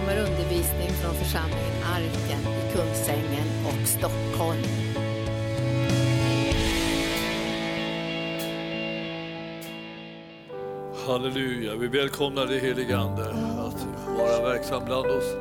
kommer undervisning från församlingen Arken i Kungsängen och Stockholm. Halleluja, vi välkomnar dig helige Ande att vara verksam bland oss.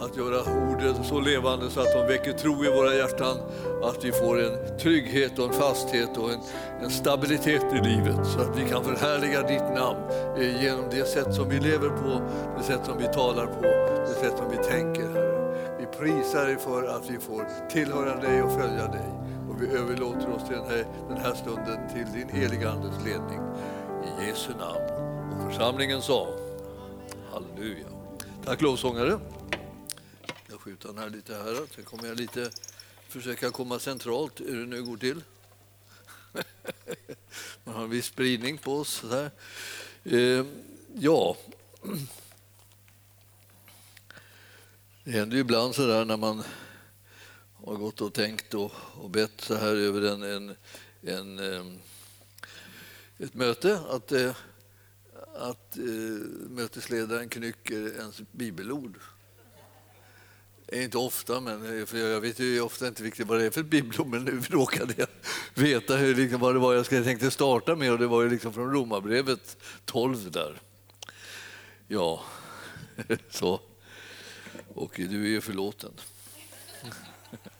Att göra orden så levande så att de väcker tro i våra hjärtan. Att vi får en trygghet och en fasthet och en, en stabilitet i livet. Så att vi kan förhärliga ditt namn eh, genom det sätt som vi lever på, det sätt som vi talar på, sätt som vi tänker. Herre. Vi prisar dig för att vi får tillhöra dig och följa dig. Och vi överlåter oss till den här, den här stunden till din heliga Andes ledning. I Jesu namn. Och församlingen sa Halleluja. Tack lovsångare. Jag skjuter den här lite här. Sen kommer jag lite försöka komma centralt hur det nu går till. Man har en viss spridning på oss. Där. Eh, ja. Det händer ju ibland så där när man har gått och tänkt och, och bett så här över en, en, en, ehm, ett möte att, eh, att eh, mötesledaren knycker ens bibelord. Inte ofta, men eh, för jag vet ju ofta inte riktigt vad det är för bibelord, men nu råkade jag veta hur, liksom, vad det var jag tänkte starta med och det var ju liksom från Romarbrevet 12 där. Ja, så. Och du är ju förlåten.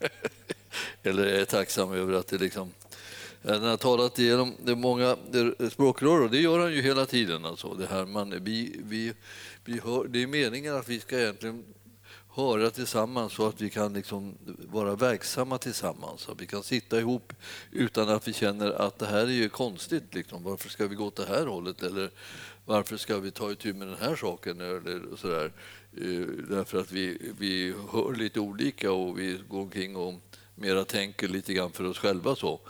Eller är tacksam över att det liksom han har talat igenom det många språkrör och det gör han ju hela tiden. Alltså. Det, här man, vi, vi, vi hör, det är meningen att vi ska egentligen höra tillsammans så att vi kan liksom vara verksamma tillsammans. Så att vi kan sitta ihop utan att vi känner att det här är ju konstigt. Liksom. Varför ska vi gå åt det här hållet? Eller varför ska vi ta itu med den här saken? Eller så där. Eh, därför att vi, vi hör lite olika och vi går omkring och mera tänker lite grann för oss själva. så.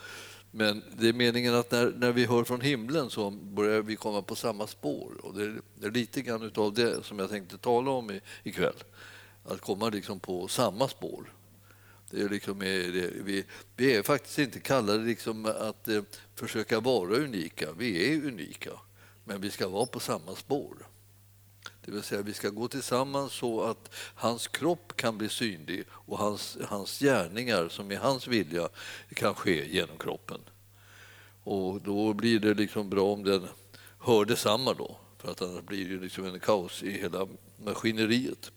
Men det är meningen att när, när vi hör från himlen så börjar vi komma på samma spår. Och det, är, det är lite grann av det som jag tänkte tala om ikväll att komma liksom på samma spår. Det är liksom, eh, vi, vi är faktiskt inte kallade liksom att eh, försöka vara unika. Vi är unika, men vi ska vara på samma spår. Det vill säga vi ska gå tillsammans så att hans kropp kan bli synlig och hans, hans gärningar som är hans vilja kan ske genom kroppen. Och då blir det liksom bra om den hör detsamma då, för att annars blir det liksom en kaos i hela maskineriet.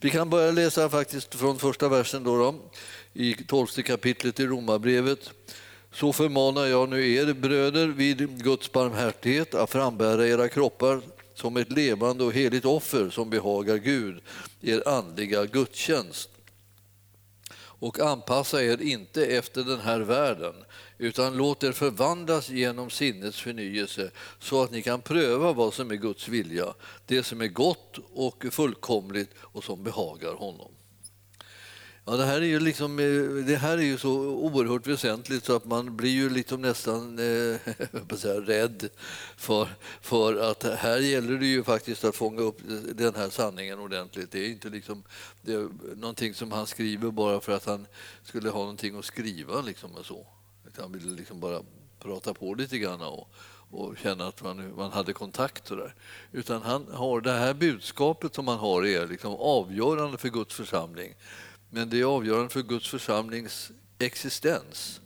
Vi kan börja läsa faktiskt från första versen då, då i tolfte kapitlet i Romarbrevet. Så förmanar jag nu er bröder vid Guds barmhärtighet att frambära era kroppar som ett levande och heligt offer som behagar Gud, er andliga gudstjänst. Och anpassa er inte efter den här världen utan låt er förvandlas genom sinnets förnyelse så att ni kan pröva vad som är Guds vilja, det som är gott och fullkomligt och som behagar honom. Ja, det, här är ju liksom, eh, det här är ju så oerhört väsentligt så att man blir ju liksom nästan eh, säga, rädd för, för att här gäller det ju faktiskt att fånga upp den här sanningen ordentligt. Det är inte liksom, det är någonting som han skriver bara för att han skulle ha någonting att skriva. Liksom och så. Han ville liksom bara prata på lite grann och, och känna att man, man hade kontakt. Och där. Utan han har det här budskapet som han har är liksom avgörande för Guds församling. Men det är avgörande för Guds församlings existens.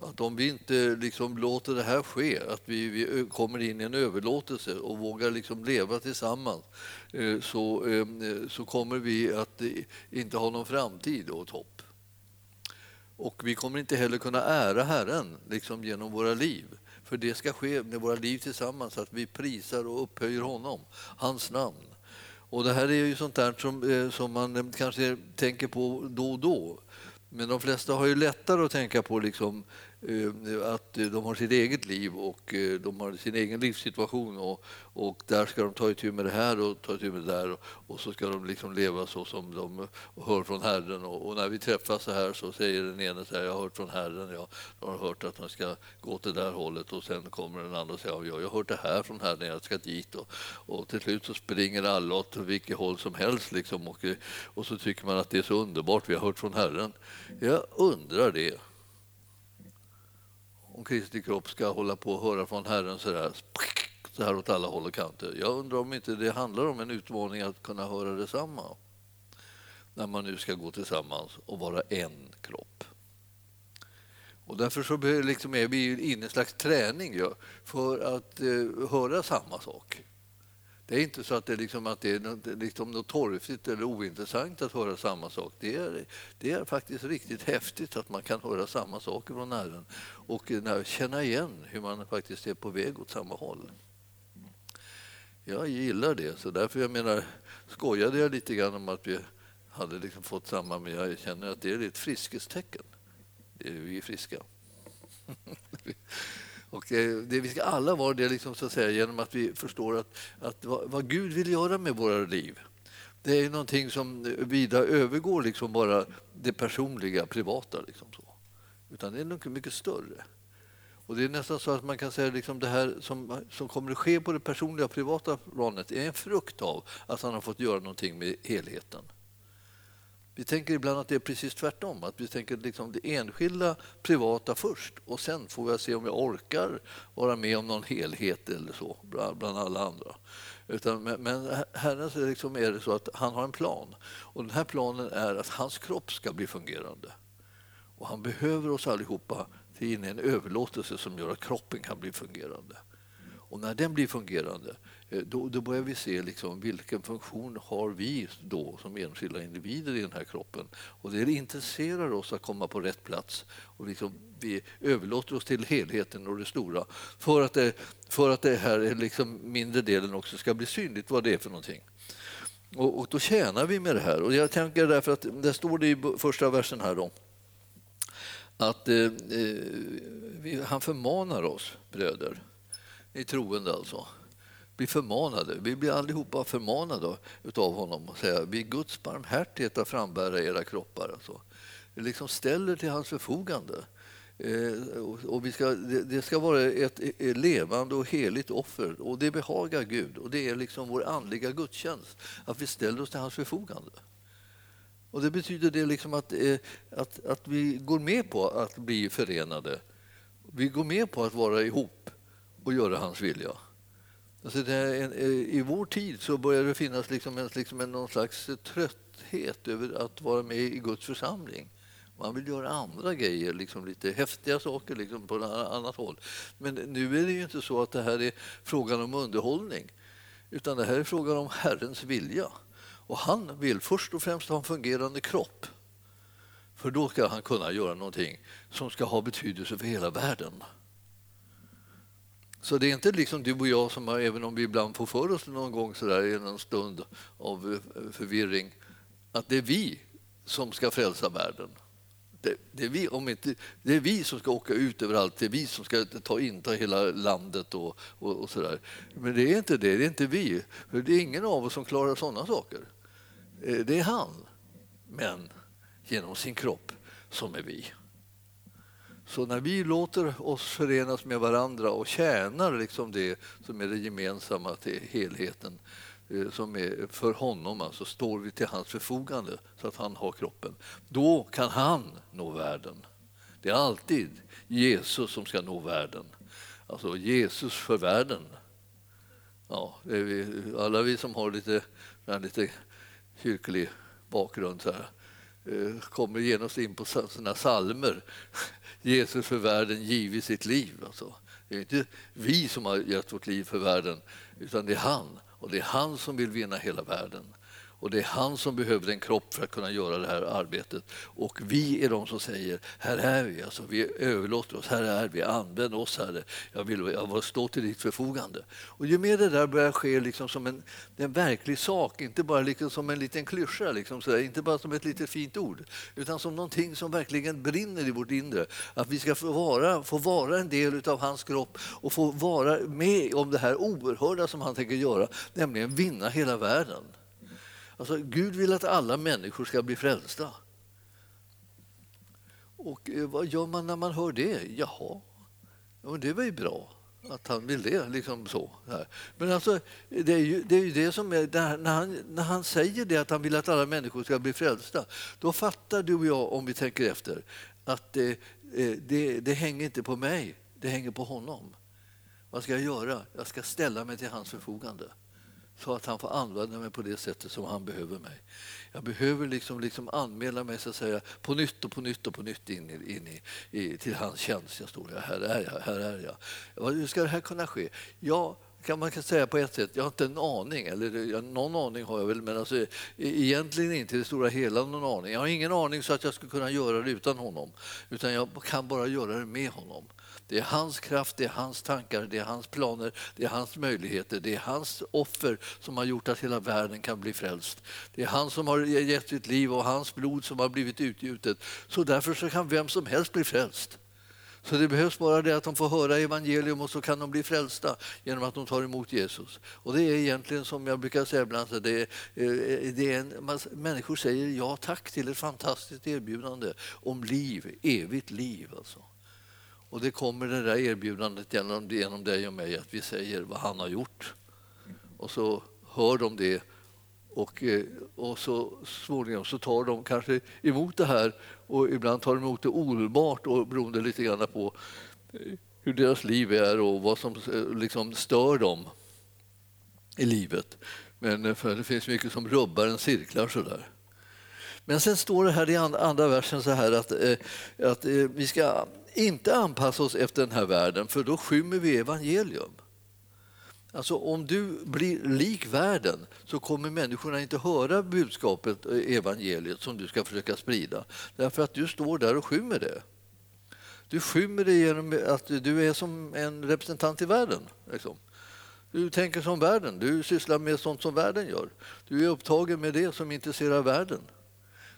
Att om vi inte liksom låter det här ske, att vi, vi kommer in i en överlåtelse och vågar liksom leva tillsammans eh, så, ehm, så kommer vi att eh, inte ha någon framtid och hopp. Och vi kommer inte heller kunna ära Herren liksom genom våra liv. För det ska ske med våra liv tillsammans, att vi prisar och upphöjer honom, hans namn. Och det här är ju sånt där som, eh, som man eh, kanske tänker på då och då. Men de flesta har ju lättare att tänka på liksom Eh, att eh, de har sitt eget liv och eh, de har sin egen livssituation och, och där ska de ta itu med det här och ta itu med det där och, och så ska de liksom leva så som de hör från Herren och, och, när vi träffas så här så säger den ene så här, jag har hört från Herren, jag har hört att man ska gå åt det där hållet. Och sen kommer den andra och säger, ja, jag har hört det här från Herren, jag ska dit. Och, och till slut så springer alla åt vilket håll som helst liksom och, och så tycker man att det är så underbart, vi har hört från Herren. Jag undrar det om Kristi kropp ska hålla på och höra från Herren så där, så här åt alla håll och kanter. Jag undrar om inte det handlar om en utmaning att kunna höra detsamma när man nu ska gå tillsammans och vara en kropp. Och därför så liksom är vi inne i en slags träning för att eh, höra samma sak. Det är inte så att det, liksom, att det är något, liksom något torftigt eller ointressant att höra samma sak. Det är, det är faktiskt riktigt häftigt att man kan höra samma saker från Herren och eh, känna igen hur man faktiskt är på väg åt samma håll. Jag gillar det, så därför jag menar, skojade jag lite grann om att vi hade liksom fått samma, men jag känner att det är ett friskhetstecken. Vi är friska. Och eh, det, vi ska alla vara det liksom, så att säga, genom att vi förstår att, att vad, vad Gud vill göra med våra liv det är någonting som vida övergår liksom bara det personliga, privata. Liksom så. Utan det är något mycket större. Och Det är nästan så att man kan säga att liksom det här som, som kommer att ske på det personliga, privata planet är en frukt av att han har fått göra någonting med helheten. Vi tänker ibland att det är precis tvärtom, att vi tänker liksom det enskilda, privata först och sen får vi se om jag orkar vara med om någon helhet eller så bland alla andra. Utan, men Herren så liksom är det så att han har en plan och den här planen är att hans kropp ska bli fungerande. Och han behöver oss allihopa till in i en överlåtelse som gör att kroppen kan bli fungerande. Och när den blir fungerande Eh, då, då börjar vi se liksom vilken funktion har vi då som enskilda individer i den här kroppen. Och det intresserar oss att komma på rätt plats. Och liksom vi överlåter oss till helheten och det stora för att det, för att det här liksom mindre delen också ska bli synligt vad det är för någonting. Och, och då tjänar vi med det här. Och jag tänker därför att det står det i första versen här då att eh, eh vi, han förmanar oss bröder i troende alltså blir förmanade. Vi blir allihopa förmanade av honom och säga vid Guds barmhärtighet att frambära era kroppar. Alltså. Vi liksom ställer till hans förfogande. Eh, och vi ska, det ska vara ett, ett levande och heligt offer och det behagar Gud. Och Det är liksom vår andliga gudstjänst, att vi ställer oss till hans förfogande. Och Det betyder det liksom att, eh, att, att vi går med på att bli förenade. Vi går med på att vara ihop och göra hans vilja. Alltså det, eh, I vår tid så börjar det finnas liksom en, liksom en, någon slags trötthet över att vara med i Guds församling. Man vill göra andra grejer, liksom lite häftiga saker liksom på ett annat håll. Men nu är det ju inte så att det här är frågan om underhållning utan det här är frågan om Herrens vilja. Och han vill först och främst ha en fungerande kropp. För då ska han kunna göra någonting som ska ha betydelse för hela världen. Så det är inte liksom du och jag som, även om vi ibland får för oss någon gång så där, i någon stund av eh, förvirring, att det är vi som ska frälsa världen. Det, det, är vi, om inte, det är vi som ska åka ut överallt, det är vi som ska ta inta hela landet och, och, och så där. Men det är inte det, det är inte vi. För det är ingen av oss som klarar sådana saker. Eh, det är han, men genom sin kropp som är vi. Så när vi låter oss förenas med varandra och tjänar liksom det som är det gemensamma till helheten eh, som är för honom, alltså står vi till hans förfogande så att han har kroppen. Då kan han nå världen. Det är alltid Jesus som ska nå världen. Alltså Jesus för världen. Ja, vi, alla vi som har lite, lite kyrklig bakgrund så här, Eh, kommer genast in på sina salmer Jesus för världen givit sitt liv. Alltså. Det är inte vi som har gett vårt liv för världen, utan det är han. Och det är han som vill vinna hela världen. Och det är han som behöver en kropp för att kunna göra det här arbetet. Och vi är de som säger, här är vi, alltså, vi överlåter oss, här är vi, använd oss Herre. Jag vill jag stå till ditt förfogande. Och ju mer det där börjar ske liksom som en, en verklig sak, inte bara liksom som en liten klyscha, liksom sådär, inte bara som ett litet fint ord, utan som någonting som verkligen brinner i vårt inre. Att vi ska få vara, få vara en del av hans kropp och få vara med om det här oerhörda som han tänker göra, nämligen vinna hela världen. Alltså, Gud vill att alla människor ska bli frälsta. Och eh, vad gör man när man hör det? Jaha, ja, det var ju bra att han vill det. Liksom så. Men alltså, det är ju det, är ju det som är, när, han, när han säger det att han vill att alla människor ska bli frälsta, då fattar du och jag, om vi tänker efter, att det, eh, det, det hänger inte på mig, det hänger på honom. Vad ska jag göra? Jag ska ställa mig till hans förfogande så att han får använda mig på det sättet som han behöver mig. Jag behöver liksom, liksom anmäla mig så att säga, på nytt och på nytt och på nytt in, i, in i, i, till hans tjänst. Jag står där, här är jag, här är jag. Hur ska det här kunna ske? Ja, kan man kan säga på ett sätt. Jag har inte en aning, eller någon aning har jag väl, men alltså, e, egentligen inte i det stora hela någon aning. Jag har ingen aning så att jag skulle kunna göra det utan honom, utan jag kan bara göra det med honom. Det är hans kraft, det är hans tankar, det är hans planer, det är hans möjligheter, det är hans offer som har gjort att hela världen kan bli frälst. Det är han som har gett sitt liv och hans blod som har blivit utgjutet. Så därför så kan vem som helst bli frälst. Så det behövs bara det att de får höra evangelium och så kan de bli frälsta genom att de tar emot Jesus. Och det är egentligen som jag brukar säga ibland, det är, eh, det är en, människor säger ja tack till ett fantastiskt erbjudande om liv, evigt liv. Alltså. Och det kommer det där erbjudandet genom, genom dig och mig, att vi säger vad han har gjort. Och så hör de det och, eh, och så småningom så tar de kanske emot det här och ibland tar de emot det omedelbart och beroende lite grann på eh, hur deras liv är och vad som eh, liksom stör dem i livet. Men för det finns mycket som rubbar en cirklar sådär. Men sen står det här i andra versen så här att, eh, att eh, vi ska inte anpassa oss efter den här världen för då skymmer vi evangelium. Alltså om du blir lik världen så kommer människorna inte höra budskapet, eh, evangeliet, som du ska försöka sprida. Därför att du står där och skymmer det. Du skymmer det genom att du är som en representant i världen. Liksom. Du tänker som världen, du sysslar med sånt som världen gör. Du är upptagen med det som intresserar världen.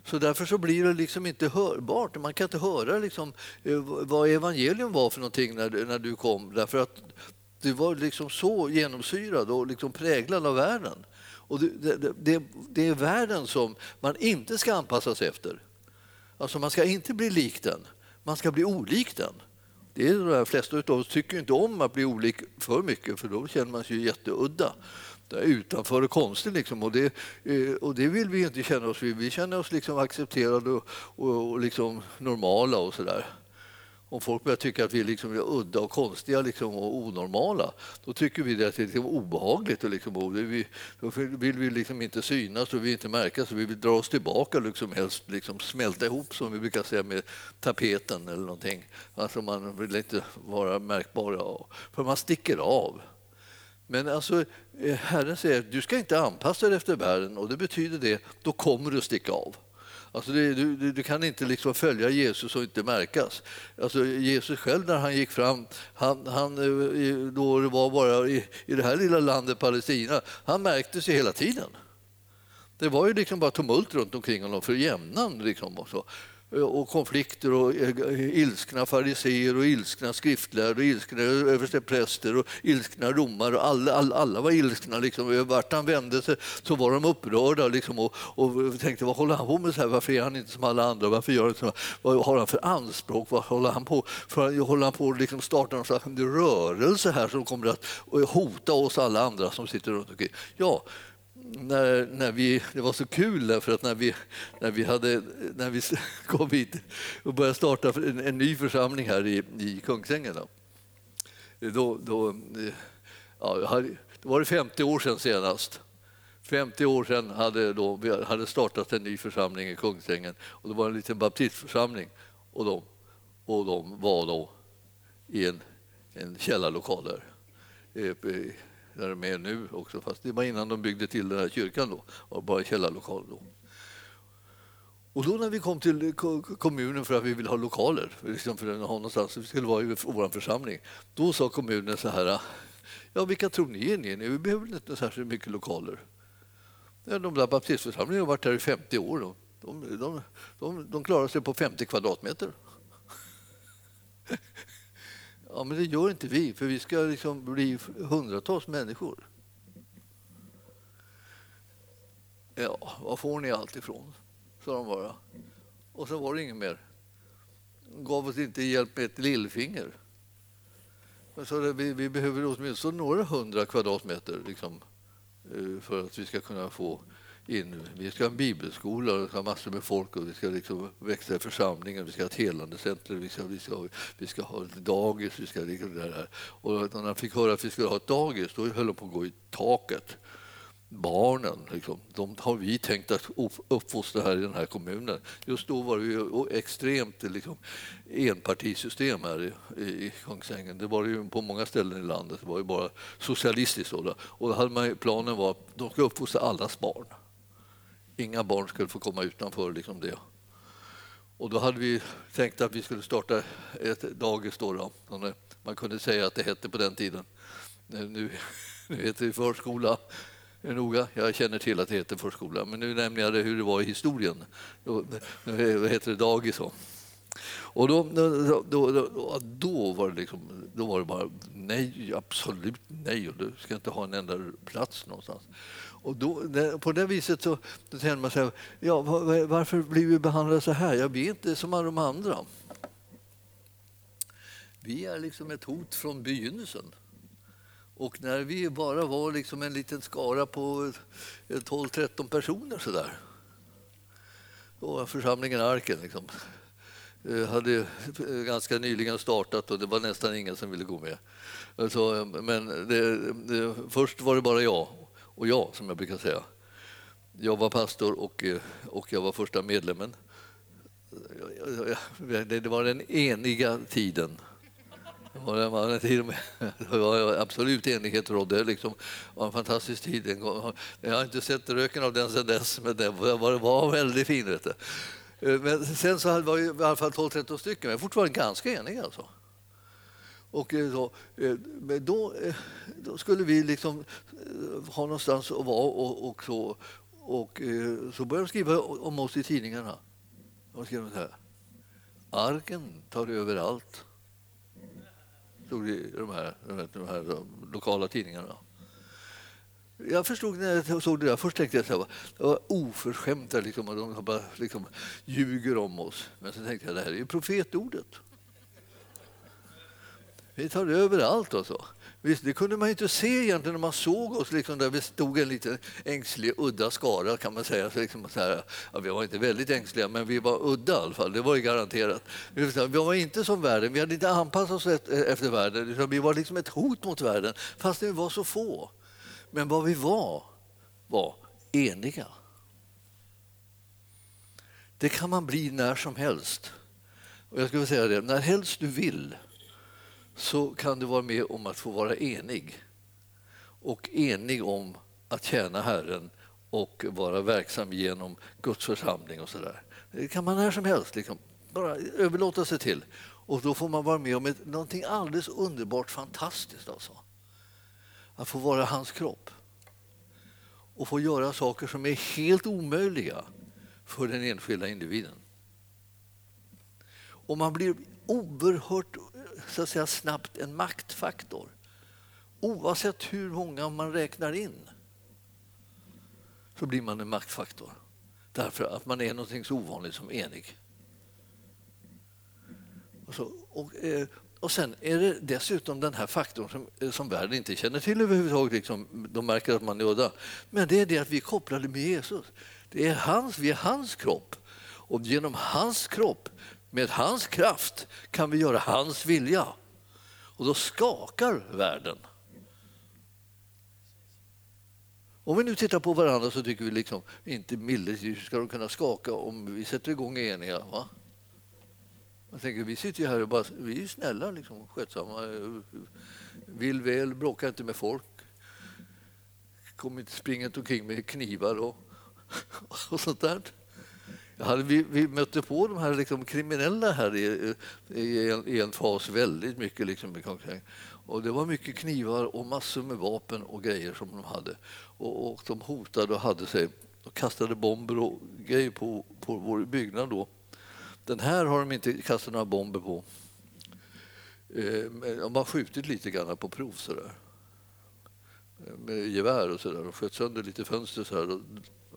Så därför så blir det liksom inte hörbart. Man kan inte höra liksom, eh, vad evangelium var för någonting när, när du kom. Därför att du var liksom så genomsyrad och liksom präglad av världen. Och det, det, det, det, är världen som man inte ska anpassa sig efter. Alltså man ska inte bli lik den, man ska bli olik den. Det är de flesta av oss tycker inte om att bli olik för mycket för då känner man sig jätteudda utanför och konstig. Liksom. Och, det, eh, och det vill vi inte känna oss vid. Vi känner oss liksom accepterade och, och, och liksom normala och sådär. Om folk börjar tycka att vi liksom är udda och konstiga liksom och onormala, då tycker vi att det är liksom obehagligt. Och liksom, och vi, då vill vi liksom inte synas och vi inte märkas, vi vill dra oss tillbaka, liksom, helst liksom smälta ihop som vi brukar säga med tapeten eller någonting. Alltså man vill inte vara märkbar. för man sticker av. Men alltså, eh, Herren säger du ska inte anpassa dig efter världen och det betyder det, då kommer du sticka av. Alltså det, du, du, kan inte liksom följa Jesus och inte märkas. Alltså Jesus själv när han gick fram, han, han, eh, då det var bara i, i det här lilla landet Palestina, han märktes ju hela tiden. Det var ju liksom bara tumult runt omkring honom för jämnan. Liksom och så och konflikter och eh, ilskna fariseer och ilskna skriftlärare och ilskna överstepräster och ilskna romare. Alla, alla, alla var ilskna. Liksom. Vart han vände sig så var de upprörda liksom, och, och tänkte vad håller han på med? Så här? Varför är han inte som alla andra? Varför gör han så Vad har han för anspråk? Vad håller han på för? Håller han på att liksom starta någon slags rörelse här som kommer att hota oss alla andra som sitter runt omkring? Ja, när, när vi, det var så kul därför att när vi, när vi, hade, när vi kom hit och började starta en, en ny församling här i, i Kungsängen då, då, då, ja, då var det 50 år sedan senast. 50 år sedan hade då, vi hade startat en ny församling i Kungsängen och det var en liten baptistförsamling och de, och de var då i en, en källarlokal där eh, eh, där de är nu också, fast det var innan de byggde till den här kyrkan då, var bara källarlokal då. Och då när vi kom till kommunen för att vi ville ha lokaler, liksom för att ha någonstans, vi skulle vara i vår församling, då sa kommunen så här, ja vilka tror ni är ni? Vi behöver inte särskilt mycket lokaler. De där baptistförsamlingarna har varit här i 50 år. De, de, de, de klarar sig på 50 kvadratmeter. Ja, men det gör inte vi, för vi ska liksom bli hundratals människor. Ja, var får ni allt ifrån? sa de bara. Och så var det inget mer. De gav oss inte hjälp med ett lillfinger. Men så vi, vi behöver åtminstone några hundra kvadratmeter liksom, eh, för att vi ska kunna få in. Vi ska ha en bibelskola och ha massor med folk och vi ska liksom växa i församlingen. Vi ska ha ett helande center, vi ska, vi ska, vi ska ha ett dagis. Vi ska, liksom det här. Och när han fick höra att vi skulle ha ett dagis då höll de på att gå i taket barnen. Liksom. De har vi tänkt att uppfostra här i den här kommunen. Just då var det ju extremt liksom, enpartisystem här i, i Kungsängen. Det var det ju på många ställen i landet. Det var ju bara socialistiskt. Då. Och då hade man, planen var att de ska uppfostra allas barn. Inga barn skulle få komma utanför liksom det. Och då hade vi tänkt att vi skulle starta ett dagis. Då, då. Man kunde säga att det hette på den tiden. Nu, nu heter det förskola noga. Jag känner till att det heter förskola, men nu nämner jag det hur det var i historien. Då, heter det, dagis och och då, då, då, då, var det liksom, då var det bara nej, absolut nej, och du ska inte ha en enda plats någonstans. Och då, på det viset så då känner man sig, ja, varför blir vi behandlade så här? Ja, vi är inte som alla de andra. Vi är liksom ett hot från begynnelsen. Och när vi bara var liksom en liten skara på 12-13 personer så där. Då var församlingen Arken liksom. Eh, hade eh, ganska nyligen startat och det var nästan ingen som ville gå med. Alltså, eh, men det, det, först var det bara jag och jag, som jag brukar säga. Jag var pastor och, eh, och jag var första medlemmen. Det var den eniga tiden och det var en tid med, absolut enighet rådde. Liksom. Det var en fantastisk tid. Jag har inte sett röken av den sedan dess, men det var, var väldigt fin. Eh, men sen så var vi i alla fall 12-13 stycken, men fortfarande ganska eniga. Alltså. Och eh, eh, då, då, då, skulle vi liksom ha någonstans att vara och, och så. Och så började de skriva om oss i tidningarna. De skrev så här. Arken tar över allt stod det i de här, de här de lokala tidningarna. Jag förstod när jag såg det där, först tänkte jag att det var oförskämt, liksom, och de bara liksom, ljuger om oss. Men sen tänkte jag det här är ju profetordet. Vi tar över allt och så. Visst, det kunde man inte se egentligen när man såg oss liksom där vi stod en liten ängslig, udda skara kan man säga. Så liksom så här, ja, vi var inte väldigt ängsliga, men vi var udda i alla fall. Det var ju garanterat. Vi var inte som världen, vi hade inte anpassat oss efter världen. Vi var liksom ett hot mot världen, fast vi var så få. Men vad vi var, var eniga. Det kan man bli när som helst. Och jag skulle säga det, när helst du vill så kan du vara med om att få vara enig. Och enig om att tjäna Herren och vara verksam genom Guds församling och så där. Det kan man när som helst liksom, bara överlåta sig till. Och då får man vara med om ett, någonting alldeles underbart fantastiskt. Alltså. Att få vara hans kropp. Och få göra saker som är helt omöjliga för den enskilda individen. Och man blir oerhört så att säga, snabbt en maktfaktor. Oavsett hur många man räknar in så blir man en maktfaktor. Därför att man är något så ovanligt som enig. Och, så, och, eh, och sen är det dessutom den här faktorn som, eh, som världen inte känner till överhuvudtaget. Liksom, de märker att man är udda. Men det är det att vi är kopplade med Jesus. Det är hans, vi är hans kropp. Och genom hans kropp med hans kraft kan vi göra hans vilja. Och då skakar världen. Om vi nu tittar på varandra så tycker vi liksom inte milde ska de kunna skaka om vi sätter igång eniga. Va? Jag tänker, vi sitter ju här och bara, vi är snälla, liksom, skötsamma, vill väl, bråkar inte med folk. Kommer inte springa omkring med knivar och, och sånt där. Hade vi, vi mötte på de här liksom kriminella här i, i, en, i en fas väldigt mycket. Liksom, och det var mycket knivar och massor med vapen och grejer som de hade. Och, och de hotade och hade sig och kastade bomber och grejer på, på vår byggnad då. Den här har de inte kastat några bomber på. Eh, de har skjutit lite grann på prov sådär. Eh, med gevär och sådär. De sköt sönder lite fönster så här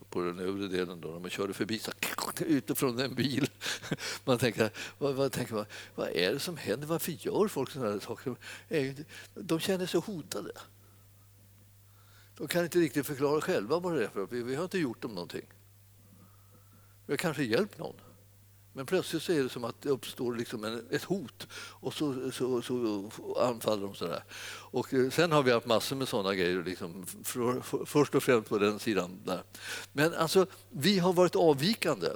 på den övre delen då, när man körde förbi så, utifrån en bil. Man tänker, vad, vad, tänker man, vad är det som händer? Varför gör folk sådana här saker? De känner sig hotade. De kan inte riktigt förklara själva vad det är för vi, vi har inte gjort dem någonting. Vi har kanske hjälpt någon. Men plötsligt så är det som att det uppstår liksom en, ett hot och så, så, så anfaller de sådär. Och eh, sen har vi haft massor med sådana grejer, liksom, för, för, först och främst på den sidan. där. Men alltså, vi har varit avvikande.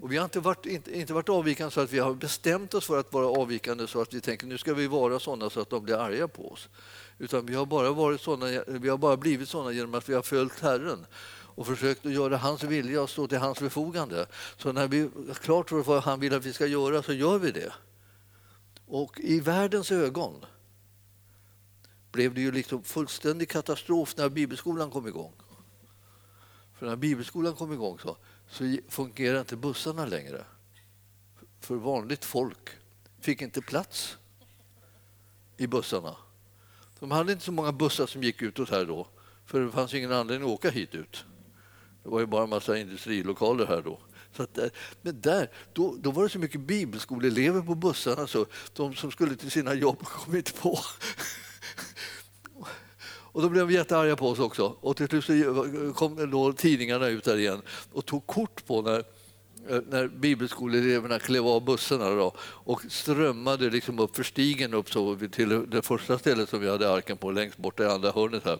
Och vi har inte varit, inte, inte varit avvikande så att vi har bestämt oss för att vara avvikande så att vi tänker nu ska vi vara sådana så att de blir arga på oss. Utan vi har bara, varit såna, vi har bara blivit sådana genom att vi har följt Herren och försökt att göra hans vilja och stå till hans förfogande. Så när vi är klart för vad han vill att vi ska göra så gör vi det. Och i världens ögon blev det ju liksom fullständig katastrof när bibelskolan kom igång. För när bibelskolan kom igång så, så fungerade inte bussarna längre. För vanligt folk fick inte plats i bussarna. De hade inte så många bussar som gick utåt här då, för det fanns ingen anledning att åka hit ut. Det var ju bara en massa industrilokaler här då. Så att, eh, men där, då, då var det så mycket bibelskoleelever på bussarna så de som skulle till sina jobb kom inte på. Och då blev de jättearga på oss också. Och till slut eh, kom då tidningarna ut där igen och tog kort på när, eh, när bibelskoleeleverna klev av bussarna då, och strömmade liksom upp för stigen upp så till det första stället som vi hade arken på, längst bort i andra hörnet här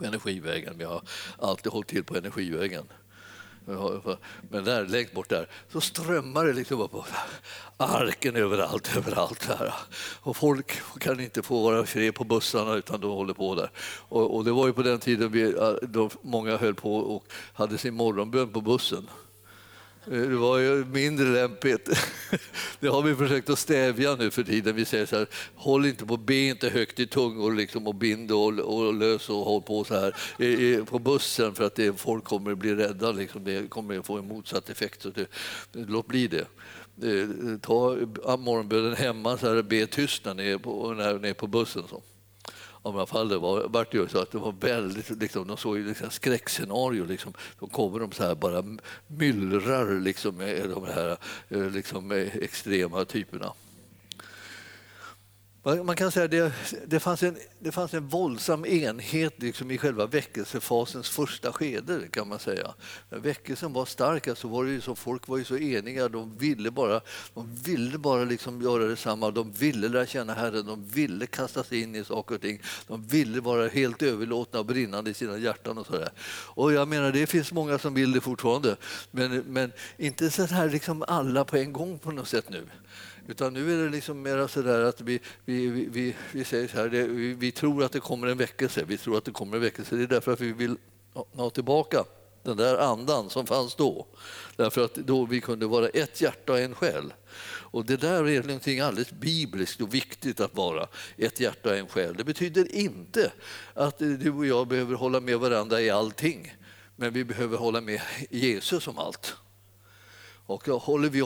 på Energivägen. Vi har alltid hållit till på Energivägen. Men där, längst bort där så strömmar det liksom upp arken överallt, överallt. Här. Och folk kan inte få vara fred på bussarna utan de håller på där. Och, och det var ju på den tiden vi, då många höll på och hade sin morgonbön på bussen. Eh, det var ju mindre lämpligt. Det har vi försökt att stävja nu för tiden. Vi säger så här, håll inte på, be inte högt i tungor liksom, och bind och, och lös och håll på så här I, på bussen för att det, folk kommer att bli rädda. Liksom. Det kommer att få en motsatt effekt. Så det, låt bli det. Eh, ta morgonbönen hemma, så här, be tyst när ni är på, när ni är på bussen. Så i alla fall det var, vart ju så att det var väldigt, liksom, de såg ju liksom skräckscenario. Liksom. Då kommer de så här bara myllrar liksom, med de här eh, liksom, eh, extrema typerna. Man kan säga att det, det, fanns en, det fanns en våldsam enhet liksom i själva väckelsefasens första skede. kan man säga. När väckelsen var stark alltså var det så, folk var ju så eniga. De ville bara, de ville bara liksom göra detsamma. De ville lära känna Herren. De ville kasta sig in i saker och ting. De ville vara helt överlåtna och brinnande i sina hjärtan. Och så där. Och jag menar, det finns många som vill det fortfarande. Men, men inte så här liksom alla på en gång på något sätt nu. Utan nu är det liksom mer så där att vi, vi, vi, vi säger så här, det, vi, vi, tror att det kommer en väckelse. Vi tror att det kommer en väckelse. Det är därför att vi vill ha tillbaka den där andan som fanns då. Därför att då vi kunde vara ett hjärta och en själ. Och det där är någonting alldeles bibliskt och viktigt att vara ett hjärta och en själ. Det betyder inte att du och jag behöver hålla med varandra i allting. Men vi behöver hålla med Jesus om allt. Och håller vi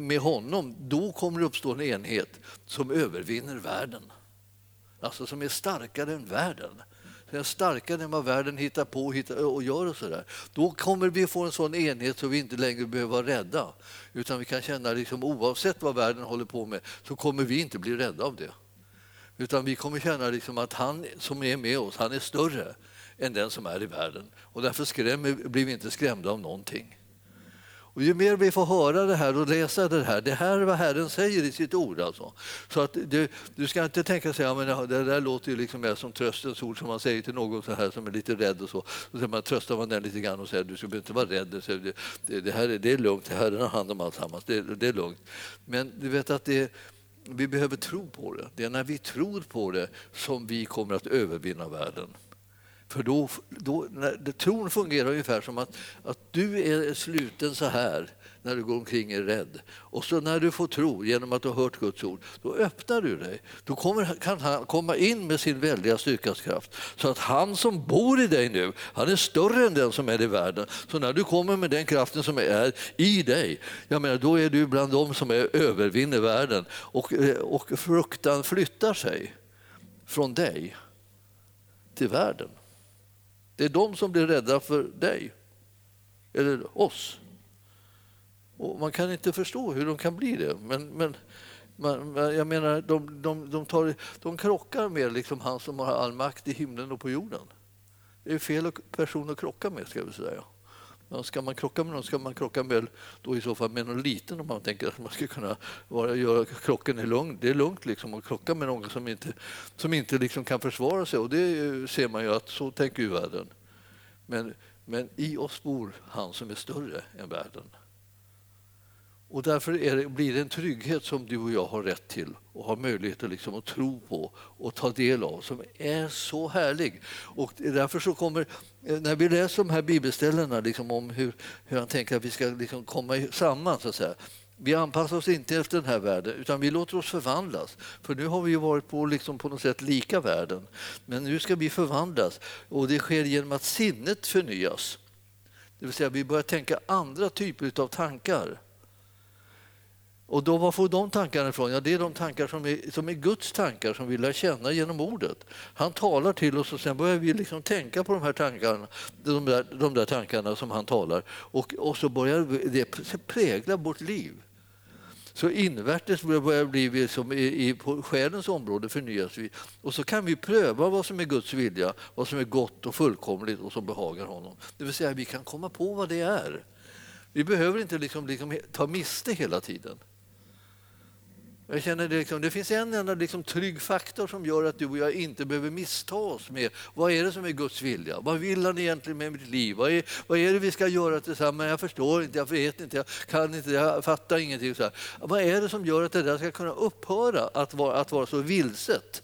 med honom, då kommer det uppstå en enhet som övervinner världen. Alltså som är starkare än världen. Som är starkare än vad världen hittar på och gör. och sådär. Då kommer vi få en sån enhet så vi inte längre behöver vara rädda. Utan vi kan känna liksom, oavsett vad världen håller på med så kommer vi inte bli rädda av det. Utan vi kommer känna liksom att han som är med oss, han är större än den som är i världen. Och därför skrämmer, blir vi inte skrämda av någonting. Och ju mer vi får höra det här och läsa det här, det här är vad Herren säger i sitt ord. Alltså. Så att du, du ska inte tänka sig att det där låter ju liksom mer som tröstens ord som man säger till någon så här som är lite rädd och så. Och så man tröstar man den lite grann och säger du ska inte vara rädd. Det, det, det, här är, det är lugnt, Herren har hand om alltsammans. Det, det är lugnt. Men du vet att det, vi behöver tro på det. Det är när vi tror på det som vi kommer att övervinna världen. För då, då, när, tron fungerar ungefär som att, att du är sluten så här när du går omkring är rädd. Och så när du får tro genom att du har hört Guds ord, då öppnar du dig. Då kommer, kan han komma in med sin väldiga styrkas kraft. Så att han som bor i dig nu, han är större än den som är i världen. Så när du kommer med den kraften som är i dig, jag menar, då är du bland dem som är, övervinner världen. Och, eh, och fruktan flyttar sig från dig till världen. Det är de som blir rädda för dig, eller oss. Och man kan inte förstå hur de kan bli det. Men, men man, jag menar, de, de, de, tar, de krockar med liksom han som har all makt i himlen och på jorden. Det är fel person att krocka med, ska vi säga. Men ska man krocka med någon ska man krocka med, då i så fall med någon liten om man tänker att man ska kunna vara, göra krocken i lugn. Det är lugnt liksom att krocka med någon som inte, som inte liksom kan försvara sig och det ser man ju att så tänker ju världen. Men, men i oss bor han som är större än världen. Och därför det, blir det en trygghet som du och jag har rätt till och har möjlighet att, liksom att tro på och ta del av som är så härlig. Och därför så kommer, eh, när vi läser de här bibelställena liksom om hur, hur han tänker att vi ska liksom komma samman så att säga. Vi anpassar oss inte efter den här världen utan vi låter oss förvandlas. För nu har vi varit på, liksom på något sätt lika världen. Men nu ska vi förvandlas och det sker genom att sinnet förnyas. Det vill säga vi börjar tänka andra typer av tankar. Och då, var får de tankarna ifrån? Ja, det är de tankar som är, som är Guds tankar som vi lär känna genom ordet. Han talar till oss och sen börjar vi liksom tänka på de här tankarna, de där, de där tankarna som han talar. Och, och så börjar det prägla vårt liv. Så invärtes börjar bli vi som i, i, på själens område förnyas vi. Och så kan vi pröva vad som är Guds vilja, vad som är gott och fullkomligt och som behagar honom. Det vill säga vi kan komma på vad det är. Vi behöver inte liksom, liksom ta miste hela tiden. Jag känner det, liksom, det finns en enda liksom, trygg faktor som gör att du och jag inte behöver missta oss med vad är det som är Guds vilja? Vad vill han egentligen med mitt liv? Vad är, vad är det vi ska göra tillsammans? Jag förstår inte, jag vet inte, jag kan inte, jag fattar ingenting. Så här. Vad är det som gör att det där ska kunna upphöra att vara, att vara så vilset?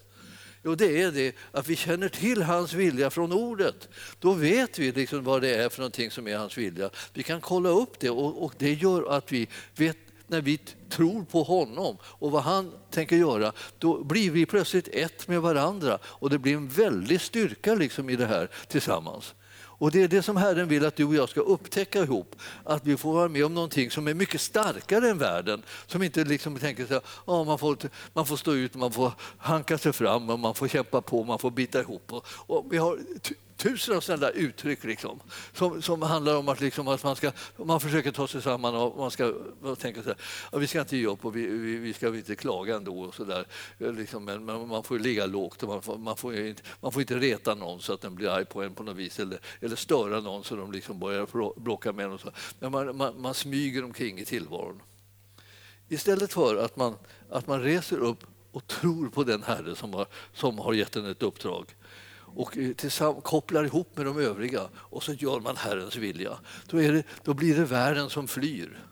Jo, det är det att vi känner till hans vilja från ordet. Då vet vi liksom vad det är för någonting som är hans vilja. Vi kan kolla upp det och, och det gör att vi vet när vi tror på honom och vad han tänker göra, då blir vi plötsligt ett med varandra och det blir en väldig styrka liksom i det här tillsammans. Och Det är det som Herren vill att du och jag ska upptäcka ihop. Att vi får vara med om någonting som är mycket starkare än världen. Som inte liksom tänker att oh, man, får, man får stå ut, man får hanka sig fram, och man får kämpa på, man får bita ihop. Och, och vi har tusen sådana uttryck liksom, som, som handlar om att, liksom, att man, ska, man försöker ta sig samman och man ska man tänker så här, ja, vi ska inte ge upp och vi, vi, vi ska inte klaga ändå. Och så där. Liksom, men, men man får ligga lågt och man får, man, får inte, man får inte reta någon så att den blir arg på en på något vis eller, eller störa någon så de liksom börjar bråka med en. Och så. Men man, man, man smyger omkring i tillvaron. Istället för att man, att man reser upp och tror på den Herre som har, som har gett en ett uppdrag och kopplar ihop med de övriga och så gör man Herrens vilja. Då, det, då blir det världen som flyr.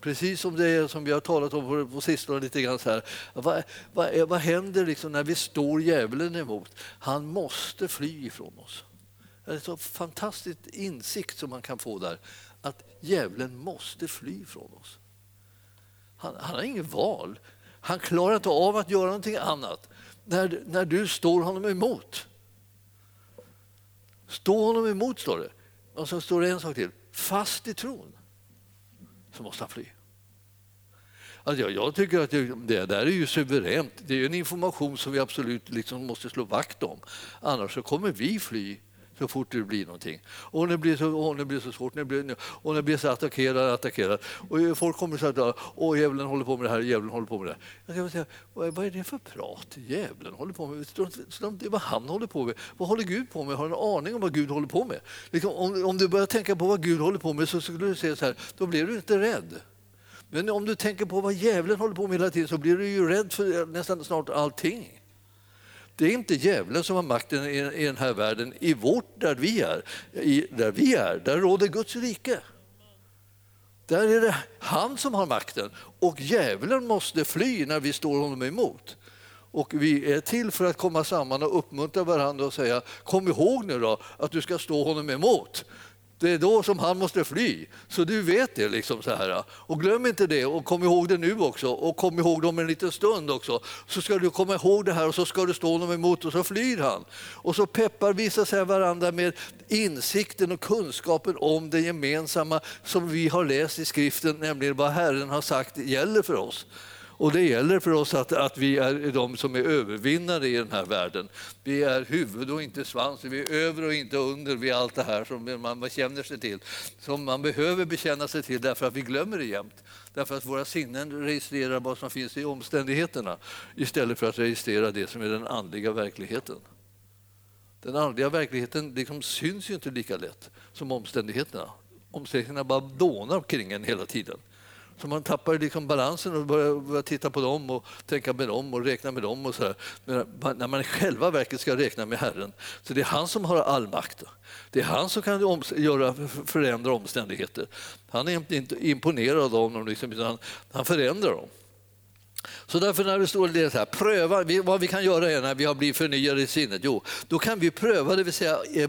Precis som det är, som vi har talat om på, på sistone lite grann så här. Vad, vad, vad händer liksom när vi står djävulen emot? Han måste fly ifrån oss. Det är en så fantastisk insikt som man kan få där. Att djävulen måste fly från oss. Han, han har inget val. Han klarar inte av att göra någonting annat när, när du står honom emot. Stå honom emot, står det. Och så står det en sak till. Fast i tron så måste han fly. Alltså jag, jag, tycker att det, det, där är ju suveränt. Det är en information som vi absolut liksom måste slå vakt om. Annars så kommer vi fly så fort det blir någonting. Och det blir så, och det blir så svårt, det blir, och det blir så attackerad, attackerad. Och folk kommer så att åh, djävulen håller på med det här, djävulen håller på med det Jag kan säga, vad är det för prat djävulen håller på med? Det är vad han håller på med. Vad håller Gud på med? Har du en aning om vad Gud håller på med? Liksom, om, om du börjar tänka på vad Gud håller på med så skulle du säga så här, då blir du inte rädd. Men om du tänker på vad djävulen håller på med hela tiden så blir du ju rädd för nästan snart allting. Det är inte djävulen som har makten i, den här världen. I vårt, där vi är, i, där vi är, där råder Guds rike. Där är det han som har makten och djävulen måste fly när vi står honom emot. Och vi är till för att komma samman och uppmuntra varandra och säga kom ihåg nu då att du ska stå honom emot. Det är då som han måste fly. Så du vet det. liksom så här. Och glöm inte det och kom ihåg det nu också och kom ihåg det om en liten stund också. Så ska du komma ihåg det här och så ska du stå honom emot och så flyr han. Och så peppar vi sig varandra med insikten och kunskapen om det gemensamma som vi har läst i skriften, nämligen vad Herren har sagt gäller för oss. Och det gäller för oss att, att vi är de som är övervinnare i den här världen. Vi är huvud och inte svans, vi är över och inte under, vi är allt det här som man bekänner sig till. Som man behöver bekänna sig till därför att vi glömmer det jämt. Därför att våra sinnen registrerar vad som finns i omständigheterna istället för att registrera det som är den andliga verkligheten. Den andliga verkligheten liksom syns ju inte lika lätt som omständigheterna. Omständigheterna bara dånar kring en hela tiden. Så man tappar liksom balansen och börjar, börjar titta på dem och tänka med dem och räkna med dem. Och så här. När man i själva verket ska räkna med Herren. Så det är han som har all makt. Det är han som kan göra, förändra omständigheter. Han är inte imponerad av dem, liksom, utan han förändrar dem. Så därför när det står det så här, pröva, vad vi kan göra är när vi har blivit förnyade i sinnet, jo, då kan vi pröva, det vill säga eh,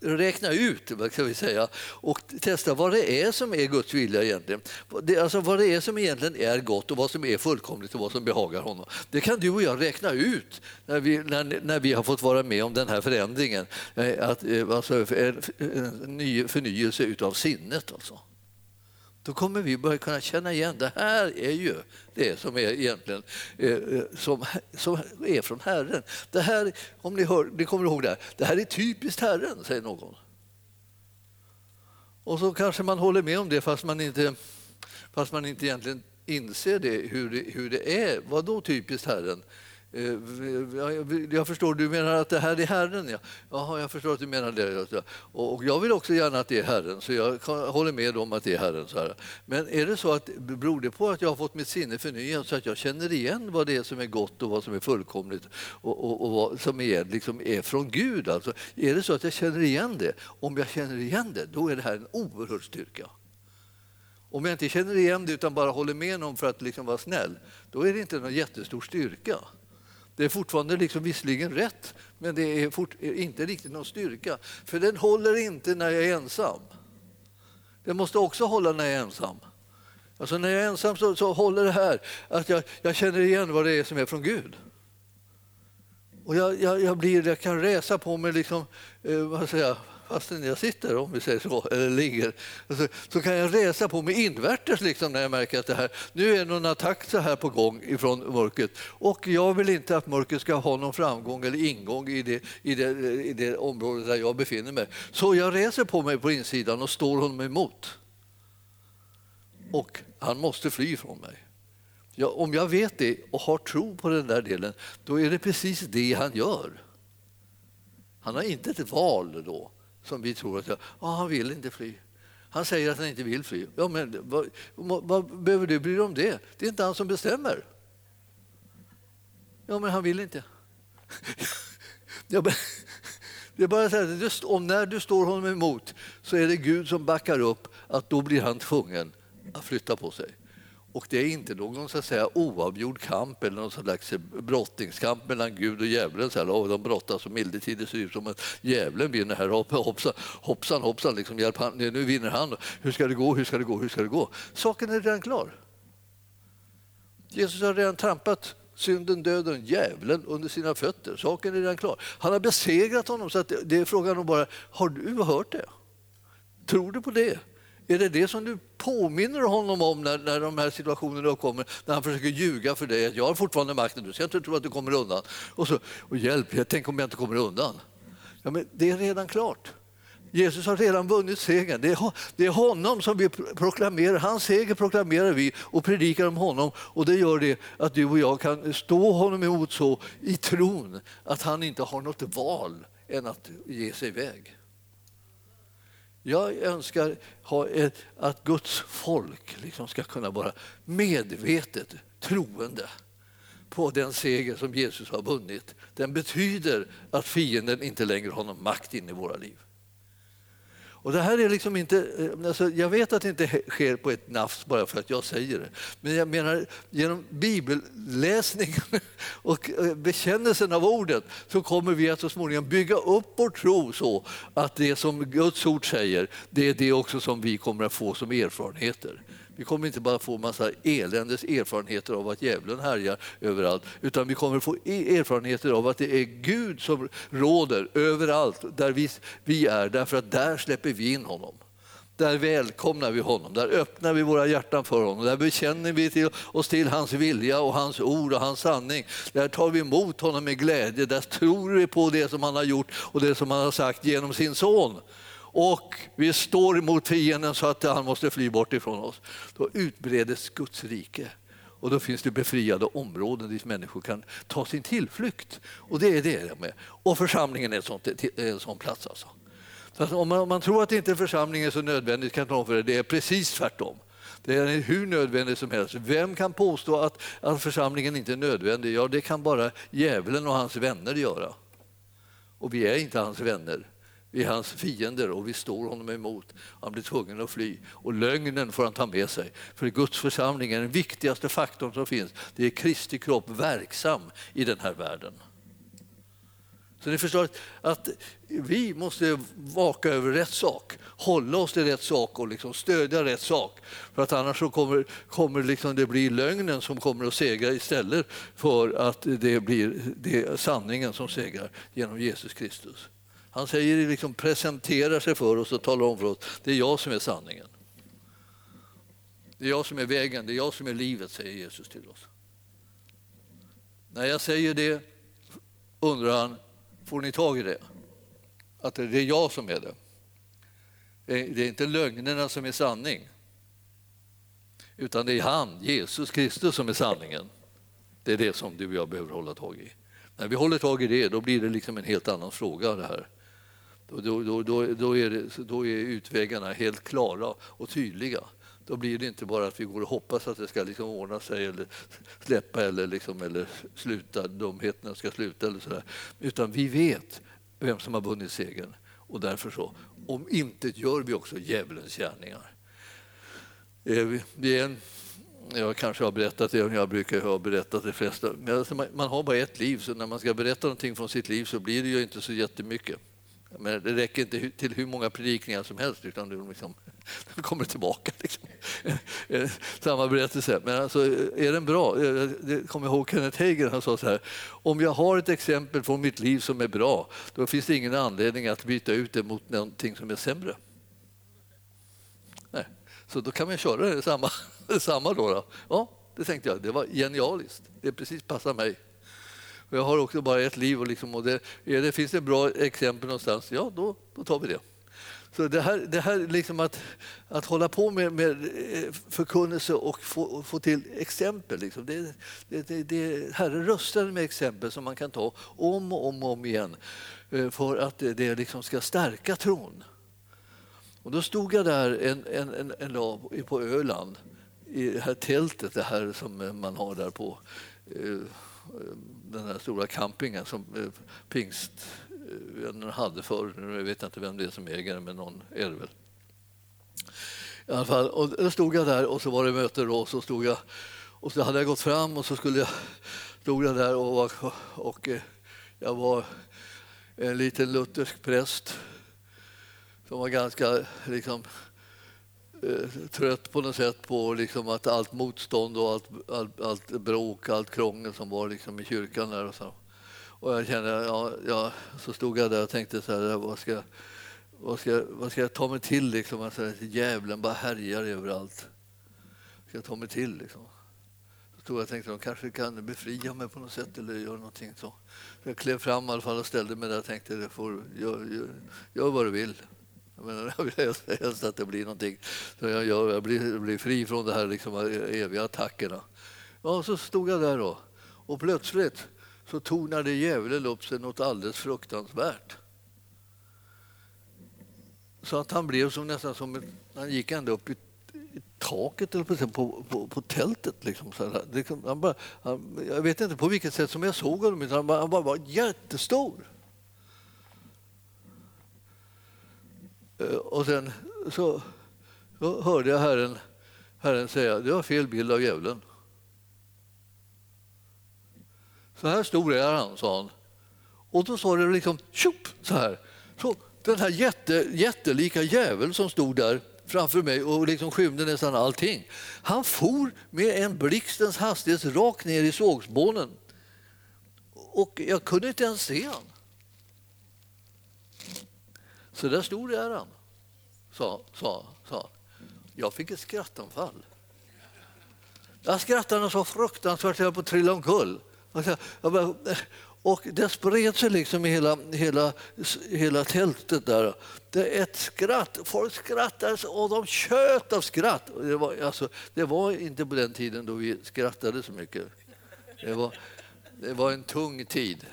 räkna ut kan ska vi säga, och testa vad det är som är Guds vilja egentligen. Det, alltså vad det är som egentligen är gott och vad som är fullkomligt och vad som behagar honom. Det kan du och jag räkna ut när vi, när, när vi har fått vara med om den här förändringen, eh, att, eh, alltså, en förnyelse utav sinnet. Alltså. Då kommer vi börja kunna känna igen det här är ju det som är egentligen eh, eh, som, som är från Herren. Det här, om ni, hör, ni kommer ihåg det här, det här är typiskt Herren, säger någon. Och så kanske man håller med om det fast man inte, fast man inte egentligen inser det, hur, det, hur det är. Vad då typiskt Herren? Eh, jag förstår, du menar att det här är Herren? Ja. Jaha, jag förstår att du menar det. Och jag vill också gärna att det är Herren, så jag håller med om att det är Herren. Så här. Men är det så att beror det på att jag har fått mitt sinne förnyat så att jag känner igen vad det är som är gott och vad som är fullkomligt och, och, och vad som är, liksom är från Gud? Alltså, är det så att jag känner igen det? Om jag känner igen det, då är det här en oerhörd styrka. Om jag inte känner igen det utan bara håller med någon för att liksom vara snäll, då är det inte någon jättestor styrka. Det är fortfarande liksom visserligen rätt, men det är fort, inte riktigt någon styrka. För den håller inte när jag är ensam. Den måste också hålla när jag är ensam. Alltså när jag är ensam så, så håller det här att jag, jag, känner igen vad det är som är från Gud. Och jag, jag, jag blir, jag kan resa på mig liksom, eh, vad säger jag, fastän jag sitter, om vi säger så, eller ligger, så, så kan jag resa på mig invärtes liksom när jag märker att det här, nu är någon attack så här på gång ifrån mörkret och jag vill inte att mörkret ska ha någon framgång eller ingång i det, i det, i det område där jag befinner mig. Så jag reser på mig på insidan och står honom emot. Och han måste fly från mig. Ja, om jag vet det och har tro på den där delen, då är det precis det han gör. Han har inte ett val då som vi tror att ah, han vill inte fly. Han säger att han inte vill fly. Ja, men vad, vad behöver du bry dig om det? Det är inte han som bestämmer. Ja, men han vill inte. ja, men, det är bara så här, om när du står honom emot så är det Gud som backar upp att då blir han tvungen att flytta på sig. Och det är inte någon så att säga, oavgjord kamp eller någon slags brottningskamp mellan Gud och djävulen. Så här, och de brottas som milde det ser ut som att djävulen vinner här. Hoppsan, hoppsan, hoppsan liksom, hjälp han, nu vinner han. Hur ska det gå, hur ska det gå, hur ska det gå? Saken är redan klar. Jesus har redan trampat synden, döden, djävulen under sina fötter. Saken är redan klar. Han har besegrat honom. så att det är frågan om bara, har du hört det? Tror du på det? Är det det som du påminner honom om när, när de här situationerna uppkommer? När han försöker ljuga för dig att jag har fortfarande makten, du ska inte tro att du kommer undan. Och så, och hjälp, jag tänk om jag inte kommer undan. Ja, men det är redan klart. Jesus har redan vunnit segern. Det är, det är honom som vi proklamerar. Hans seger proklamerar vi och predikar om honom. Och Det gör det att du och jag kan stå honom emot så i tron att han inte har något val än att ge sig iväg. Jag önskar att Guds folk liksom ska kunna vara medvetet troende på den seger som Jesus har vunnit. Den betyder att fienden inte längre har någon makt in i våra liv. Och det här är liksom inte, eh, alltså jag vet att det inte sker på ett nafs bara för att jag säger det. Men jag menar genom bibelläsning och eh, bekännelsen av ordet så kommer vi att så småningom bygga upp vår tro så att det som Guds ord säger, det är det också som vi kommer att få som erfarenheter. Vi kommer inte bara få massa eländes erfarenheter av att djävulen härjar överallt utan vi kommer få e- erfarenheter av att det är Gud som råder överallt där vi, vi är därför att där släpper vi in honom. Där välkomnar vi honom, där öppnar vi våra hjärtan för honom, där bekänner vi till oss till hans vilja och hans ord och hans sanning. Där tar vi emot honom med glädje, där tror vi på det som han har gjort och det som han har sagt genom sin son och vi står emot fienden så att han måste fly bort ifrån oss. Då utbredes Guds rike. Och då finns det befriade områden dit människor kan ta sin tillflykt. Och det är det med. Och församlingen är, sånt, en sån plats. Alltså. Så om, man, om man tror att inte församlingen är så nödvändig kan jag tala för det, det är precis tvärtom. Det är hur nödvändigt som helst. Vem kan påstå att, att församlingen inte är nödvändig? Ja, det kan bara djävulen och hans vänner göra. Och vi är inte hans vänner. Vi är hans fiender och vi står honom emot. Han blir tvungen att fly. Och lögnen får han ta med sig. För Guds församling är den viktigaste faktorn som finns. Det är Kristi kropp verksam i den här världen. Så ni förstår att vi måste vaka över rätt sak, hålla oss till rätt sak och liksom stödja rätt sak. För att annars så kommer, kommer liksom det bli lögnen som kommer att segra istället för att det blir det sanningen som segrar genom Jesus Kristus. Han säger liksom, presenterar sig för oss och talar om för oss det är jag som är sanningen. Det är jag som är vägen, det är jag som är livet, säger Jesus till oss. När jag säger det undrar han, får ni tag i det? Att det är jag som är det. Det är inte lögnerna som är sanning. Utan det är han, Jesus Kristus, som är sanningen. Det är det som du och jag behöver hålla tag i. När vi håller tag i det, då blir det liksom en helt annan fråga. det här. Då, då, då, då, är det, då är utvägarna helt klara och tydliga. Då blir det inte bara att vi går och hoppas att det ska liksom ordna sig eller släppa eller, liksom, eller sluta, dumheterna ska sluta eller sådär. Utan vi vet vem som har vunnit segern och därför så om inte gör vi också djävulens gärningar. Eh, det är en, jag kanske har berättat det, jag brukar ha berättat det flesta. Alltså, man har bara ett liv, så när man ska berätta någonting från sitt liv så blir det ju inte så jättemycket. Men det räcker inte till hur många predikningar som helst utan det liksom, de kommer tillbaka. Liksom. Samma berättelse. Men alltså, är den bra? Eh, jag kommer ihåg Kenneth Hagen, han sa så här. Om jag har ett exempel från mitt liv som är bra, då finns det ingen anledning att byta ut det mot någonting som är sämre. Nej. Så då kan man köra det samma, samma då, då. Ja, det tänkte jag. Det var genialiskt. Det precis passar mig. Jag har också bara ett liv och, liksom, och det, det finns det bra exempel någonstans, ja då, då tar vi det. Så det här, det här liksom att, att hålla på med, med eh, förkunnelse och få, få till exempel. Liksom. Det, det, det, det, Herren röstar med exempel som man kan ta om och om, och om igen eh, för att det, liksom ska stärka tron. Och då stod jag där en, en, en, en dag på Öland i det här tältet det här som eh, man har där på den här stora campingen som eh, pingstvännerna eh, hade förr. Nu vet jag inte vem det är som äger den, men någon är det väl. I alla fall, och då stod jag där och så var det möte då, och så stod jag och så hade jag gått fram och så skulle jag, stod jag där och, och, och jag var en liten luthersk präst som var ganska liksom, Eh, trött på något sätt på liksom att allt motstånd och allt, allt, allt bråk, allt krångel som var liksom i kyrkan. Där och, så. och jag kände, ja, ja, så stod jag där och tänkte så här, vad ska, vad ska, vad ska jag ta mig till? Liksom? Alltså, djävulen bara härjar överallt. Vad ska jag ta mig till? Liksom? Så stod jag och tänkte, de kanske kan befria mig på något sätt eller göra någonting så. så jag klev fram i alla fall och ställde mig där och tänkte, får, gör, gör, gör vad du vill. Jag, menar, jag vill helst att det blir någonting så jag, jag, jag blir, blir, fri från de här liksom eh, eviga attackerna. Ja, så stod jag där då och plötsligt så tornade djävulen upp sig något alldeles fruktansvärt. Så att han blev som, nästan som ett, han gick ända upp i, i taket eller på, på, på, på tältet. Liksom, så. Liksom, han bara, han, jag vet inte på vilket sätt som jag såg honom, men han bara, han bara var jättestor. Eh, och sen så, så hörde jag Herren, Herren säga du har fel bild av djävulen. Så här stor är han, sa han. Och då sa det liksom tjopp så här. Så den här jätte, jättelika djävulen som stod där framför mig och liksom skymde nästan allting. Han for med en blixtens hastighet rakt ner i sågspånen. Och jag kunde inte ens se honom. Så där stod är han, sa, sa, sa. Jag fick ett skrattanfall. Jag skrattade så fruktansvärt att jag på att trilla omkull. Alltså, och det spred sig liksom i hela, hela, hela tältet där. Det är ett skratt. Folk skrattade och de tjöt av skratt. Det var, alltså, det var inte på den tiden då vi skrattade så mycket. Det var, det var en tung tid.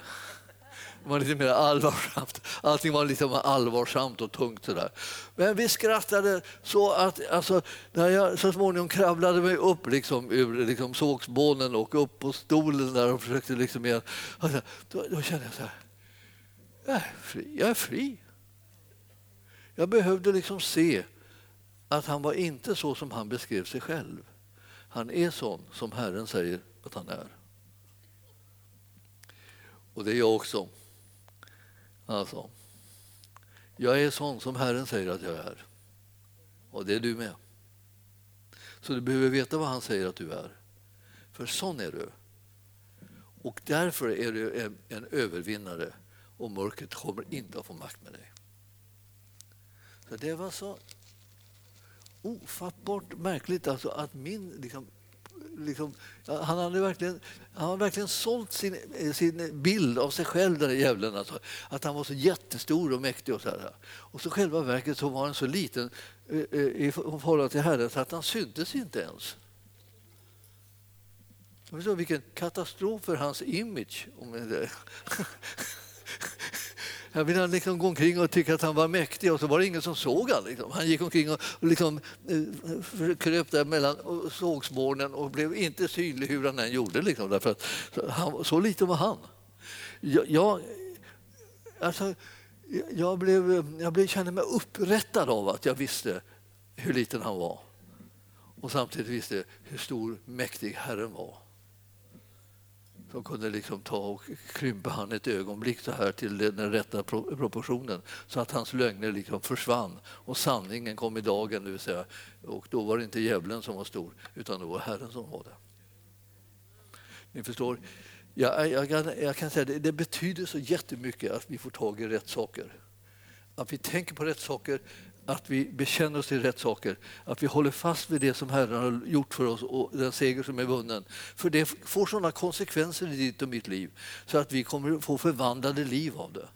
Det var lite mer allvarsamt. Allting var lite mer allvarsamt och tungt. Sådär. Men vi skrattade så att alltså, när jag så småningom kravlade mig upp liksom, ur liksom, sågspånen och upp på stolen där och försökte liksom igen, då, då kände jag så här. Jag är fri. Jag är fri. Jag behövde liksom se att han var inte så som han beskrev sig själv. Han är sån som Herren säger att han är. Och det är jag också. Alltså, jag är sån som Herren säger att jag är. Och det är du med. Så du behöver veta vad han säger att du är. För sån är du. Och därför är du en, en övervinnare och mörkret kommer inte att få makt med dig. Så Det var så ofattbart märkligt alltså att min liksom, liksom, han hade verkligen, han hade verkligen sålt sin, eh, sin bild av sig själv, den där djävulen. Alltså, att han var så jättestor och mäktig. Och så, här. och så själva verket så var han så liten eh, eh, i förhållande till Herren så att han syntes inte ens. Vilken katastrof för hans image. Jag ville liksom gå omkring och tycka att han var mäktig och så var det ingen som såg honom. Liksom. Han gick omkring och liksom, eh, kröp där mellan sågspånen och blev inte synlig hur han än gjorde. Liksom, därför att, han, så liten var han. Jag, jag, alltså, jag, blev, jag blev, kände mig upprättad av att jag visste hur liten han var och samtidigt visste hur stor, mäktig Herren var som kunde liksom ta och krympa han ett ögonblick så här till den rätta proportionen så att hans lögner liksom försvann och sanningen kom i dagen. Det vill säga, och då var det inte djävulen som var stor utan då var Herren som var det. Ni förstår, jag, jag, kan, jag kan säga det, det betyder så jättemycket att vi får tag i rätt saker. Att vi tänker på rätt saker, att vi bekänner oss till rätt saker, att vi håller fast vid det som Herren har gjort för oss och den seger som är vunnen. För det får sådana konsekvenser i ditt och mitt liv så att vi kommer få förvandlade liv av det.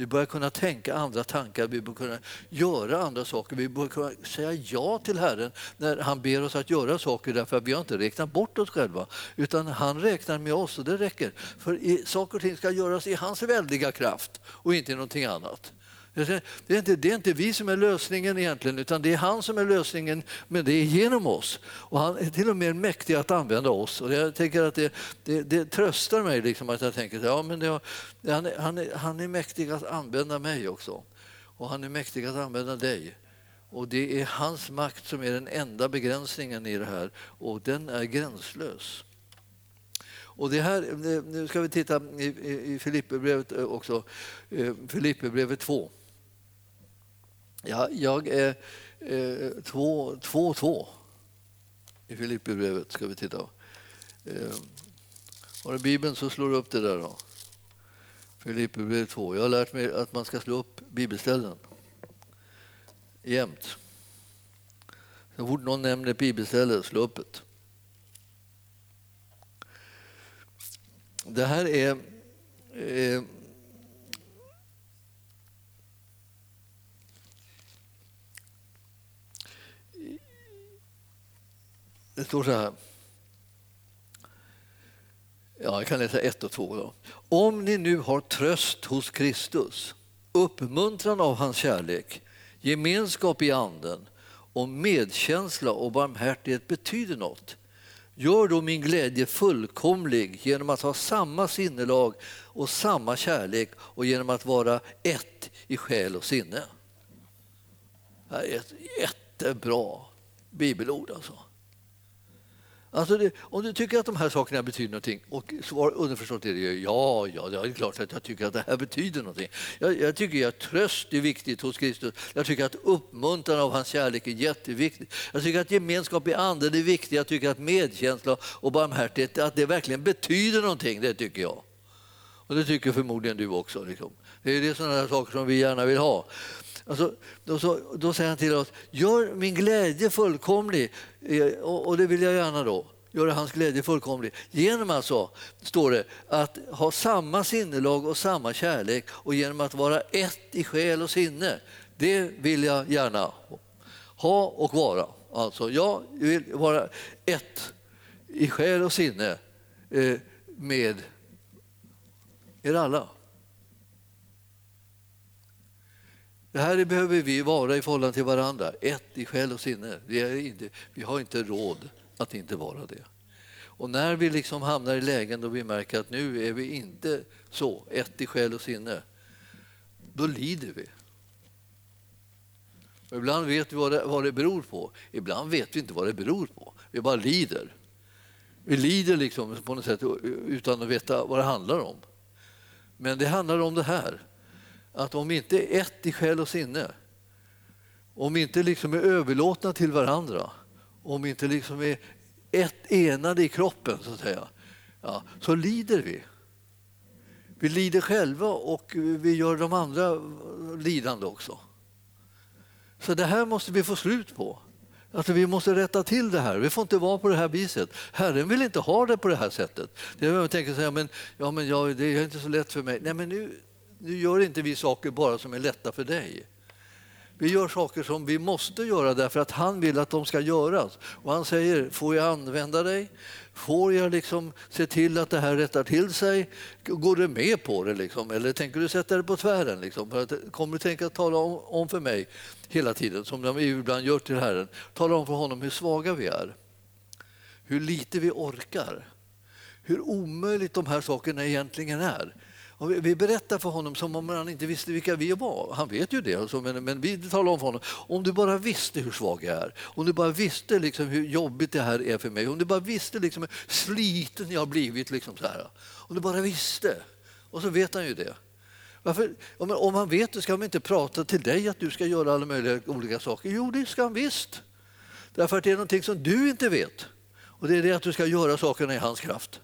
Vi börjar kunna tänka andra tankar, vi börjar kunna göra andra saker. Vi börjar kunna säga ja till Herren när han ber oss att göra saker därför att vi har inte räknat bort oss själva utan han räknar med oss och det räcker. För saker och ting ska göras i hans väldiga kraft och inte i någonting annat. Det är, inte, det är inte vi som är lösningen egentligen, utan det är han som är lösningen, men det är genom oss. Och han är till och med mäktig att använda oss. Och jag tänker att det, det, det tröstar mig liksom att jag tänker att ja, men han, är, han, är, han är mäktig att använda mig också. Och han är mäktig att använda dig. Och det är hans makt som är den enda begränsningen i det här och den är gränslös. Och det här, nu ska vi titta i, i Filipperbrevet eh, också, eh, Filipperbrevet 2. Ja, jag är 2-2 eh, i Filipperbrevet. ska vi titta. Eh, har du Bibeln så slår du upp det där. då. Filipperbrevet 2. Jag har lärt mig att man ska slå upp bibelställen jämt. Så fort någon nämner ett bibelställe, slå upp det. Det här är eh, Det står så här. Ja, jag kan läsa ett och två. Då. Om ni nu har tröst hos Kristus, uppmuntran av hans kärlek, gemenskap i anden och medkänsla och barmhärtighet betyder något. Gör då min glädje fullkomlig genom att ha samma sinnelag och samma kärlek och genom att vara ett i själ och sinne. Det här är ett jättebra bibelord alltså. Alltså det, om du tycker att de här sakerna betyder någonting och svar underförstått är det ju ja, ja, det är klart att jag tycker att det här betyder någonting. Jag, jag tycker att tröst är viktigt hos Kristus. Jag tycker att uppmuntran av hans kärlek är jätteviktigt. Jag tycker att gemenskap i anden är viktigt. Jag tycker att medkänsla och barmhärtighet, att det verkligen betyder någonting, det tycker jag. Och det tycker förmodligen du också. Liksom. Det är det sådana saker som vi gärna vill ha. Alltså, då, så, då säger han till oss, gör min glädje fullkomlig. Eh, och, och, det vill jag gärna då. göra hans glädje fullkomlig. Genom alltså, står det, att ha samma sinnelag och samma kärlek och genom att vara ett i själ och sinne. Det vill jag gärna ha och vara. Alltså, jag vill vara ett i själ och sinne eh, med er alla. Det här behöver vi vara i förhållande till varandra, ett i själ och sinne. Vi, är inte, vi har inte råd att inte vara det. Och när vi liksom hamnar i lägen då vi märker att nu är vi inte så, ett i själ och sinne, då lider vi. Och ibland vet vi vad det, vad det beror på, ibland vet vi inte vad det beror på. Vi bara lider. Vi lider liksom på något sätt utan att veta vad det handlar om. Men det handlar om det här, att om vi inte är ett i själ och sinne, om vi inte liksom är överlåtna till varandra, om vi inte liksom är ett enade i kroppen så att säga, ja, så lider vi. Vi lider själva och vi gör de andra lidande också. Så det här måste vi få slut på. Alltså vi måste rätta till det här. Vi får inte vara på det här viset. Herren vill inte ha det på det här sättet. Det är jag tänker säga, men, ja, men ja, det är inte så lätt för mig. Nej, men nu, nu gör inte vi saker bara som är lätta för dig. Vi gör saker som vi måste göra därför att han vill att de ska göras. Och han säger, får jag använda dig? Får jag liksom se till att det här rättar till sig? Går du med på det? Liksom? Eller tänker du sätta det på tvären? Liksom? kommer du tänka att tala om, om för mig hela tiden, som de ibland gör till Herren. Tala om för honom hur svaga vi är, hur lite vi orkar, hur omöjligt de här sakerna egentligen är. Och vi berättar för honom som om han inte visste vilka vi var. Han vet ju det, alltså, men, men vi talar om för honom. Om du bara visste hur svag jag är, om du bara visste liksom hur jobbigt det här är för mig, om du bara visste liksom hur sliten jag har blivit. Liksom så här. Om du bara visste. Och så vet han ju det. Varför, om han vet det ska han inte prata till dig att du ska göra alla möjliga olika saker. Jo, det ska han visst. Därför att det är någonting som du inte vet. Och det är det att du ska göra sakerna i hans kraft.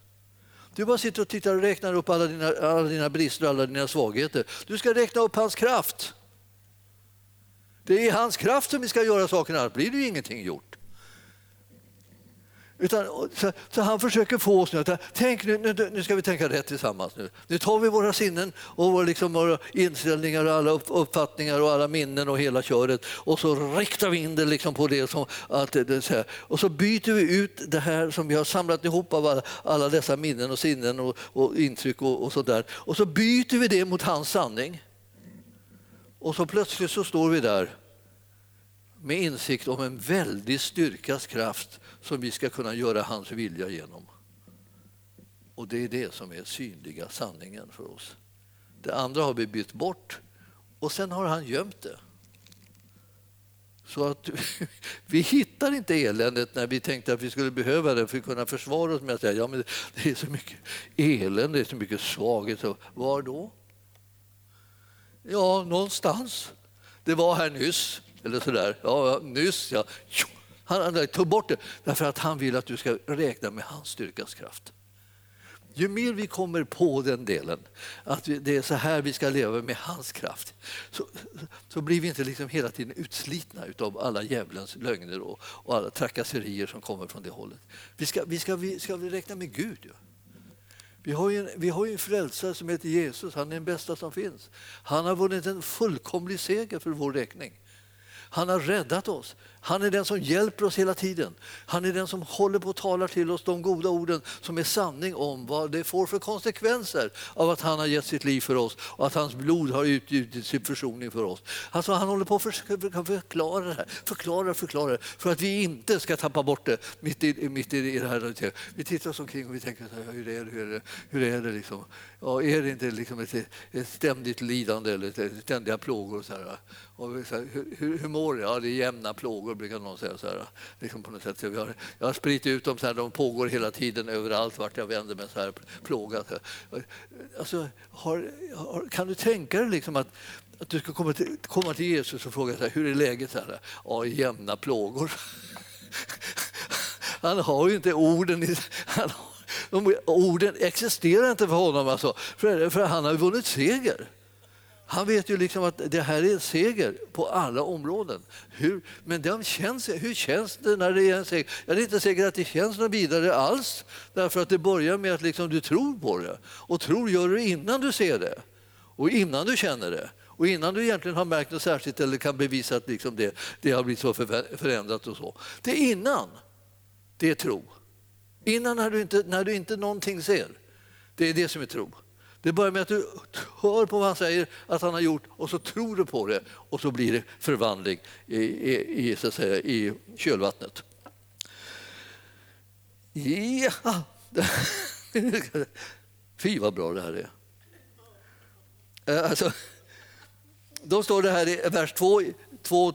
Du bara sitter och tittar och räknar upp alla dina, alla dina brister och alla dina svagheter. Du ska räkna upp hans kraft. Det är i hans kraft som vi ska göra sakerna, annars blir det ju ingenting gjort. Utan, så, så, han försöker få oss nu att tänk nu, nu, nu, ska vi tänka rätt tillsammans. Nu, nu tar vi våra sinnen och våra, liksom, våra inställningar och alla uppfattningar och alla minnen och hela köret och så riktar vi in det liksom på det som att det, så här. och så byter vi ut det här som vi har samlat ihop av alla, alla dessa minnen och sinnen och, och intryck och, och så där och så byter vi det mot hans sanning. Och så plötsligt så står vi där med insikt om en väldig styrkas kraft som vi ska kunna göra hans vilja genom. Och det är det som är synliga sanningen för oss. Det andra har vi bytt bort och sen har han gömt det. Så att vi hittar inte eländet när vi tänkte att vi skulle behöva det för att kunna försvara oss med att säga ja, men det är så mycket elände, det är så mycket svaghet. var då? Ja, någonstans. Det var här nyss. Eller sådär. Ja, nyss ja. Han tog bort det därför att han vill att du ska räkna med hans styrkas kraft. Ju mer vi kommer på den delen, att det är så här vi ska leva med hans kraft, så, så blir vi inte liksom hela tiden utslitna av alla djävulens lögner och, och, alla trakasserier som kommer från det hållet. Vi ska, vi ska, vi ska räkna med Gud. Ja. Vi har, ju en, vi har ju en frälsare som heter Jesus, han är den bästa som finns. Han har vunnit en fullkomlig seger för vår räkning. Han har räddat oss. Han är den som hjälper oss hela tiden. Han är den som håller på och talar till oss de goda orden som är sanning om vad det får för konsekvenser av att han har gett sitt liv för oss och att hans blod har utgjutit sin försoning för oss. Alltså han håller på att försöka förklara det här, förklara, förklara för att vi inte ska tappa bort det mitt i, mitt i det här. Vi tittar oss omkring och vi tänker hur är det? Hur är det, hur är det liksom? Ja, är det inte liksom ett, ett ständigt lidande eller ständiga plågor? Så här? Och så här, hur, hur mår jag? Ja, det är jämna plågor brukar någon säga. Så här, liksom på något sätt. Jag, har, jag har spritt ut dem, så här, de pågår hela tiden överallt vart jag vänder mig. Så här, plågat. Alltså, har, har, kan du tänka dig liksom att, att du ska komma till, komma till Jesus och fråga så här, hur är läget? Så här, ja, jämna plågor. Han har ju inte orden i... Han har, orden existerar inte för honom, alltså, för, för han har ju vunnit seger. Han vet ju liksom att det här är en seger på alla områden. Hur, men den känns, hur känns det när det är en seger? Jag det är inte säkert att det känns något vidare alls. Därför att det börjar med att liksom du tror på det. Och tror gör du innan du ser det. Och innan du känner det. Och innan du egentligen har märkt något särskilt eller kan bevisa att liksom det, det har blivit så förändrat och så. Det är innan det är tro. Innan när du inte, när du inte någonting ser. Det är det som är tro. Det börjar med att du hör på vad han säger att han har gjort och så tror du på det och så blir det förvandling i, i, i så att säga, i kölvattnet. Ja. Fy vad bra det här är. Eh, alltså, då står det här i vers 2, 2,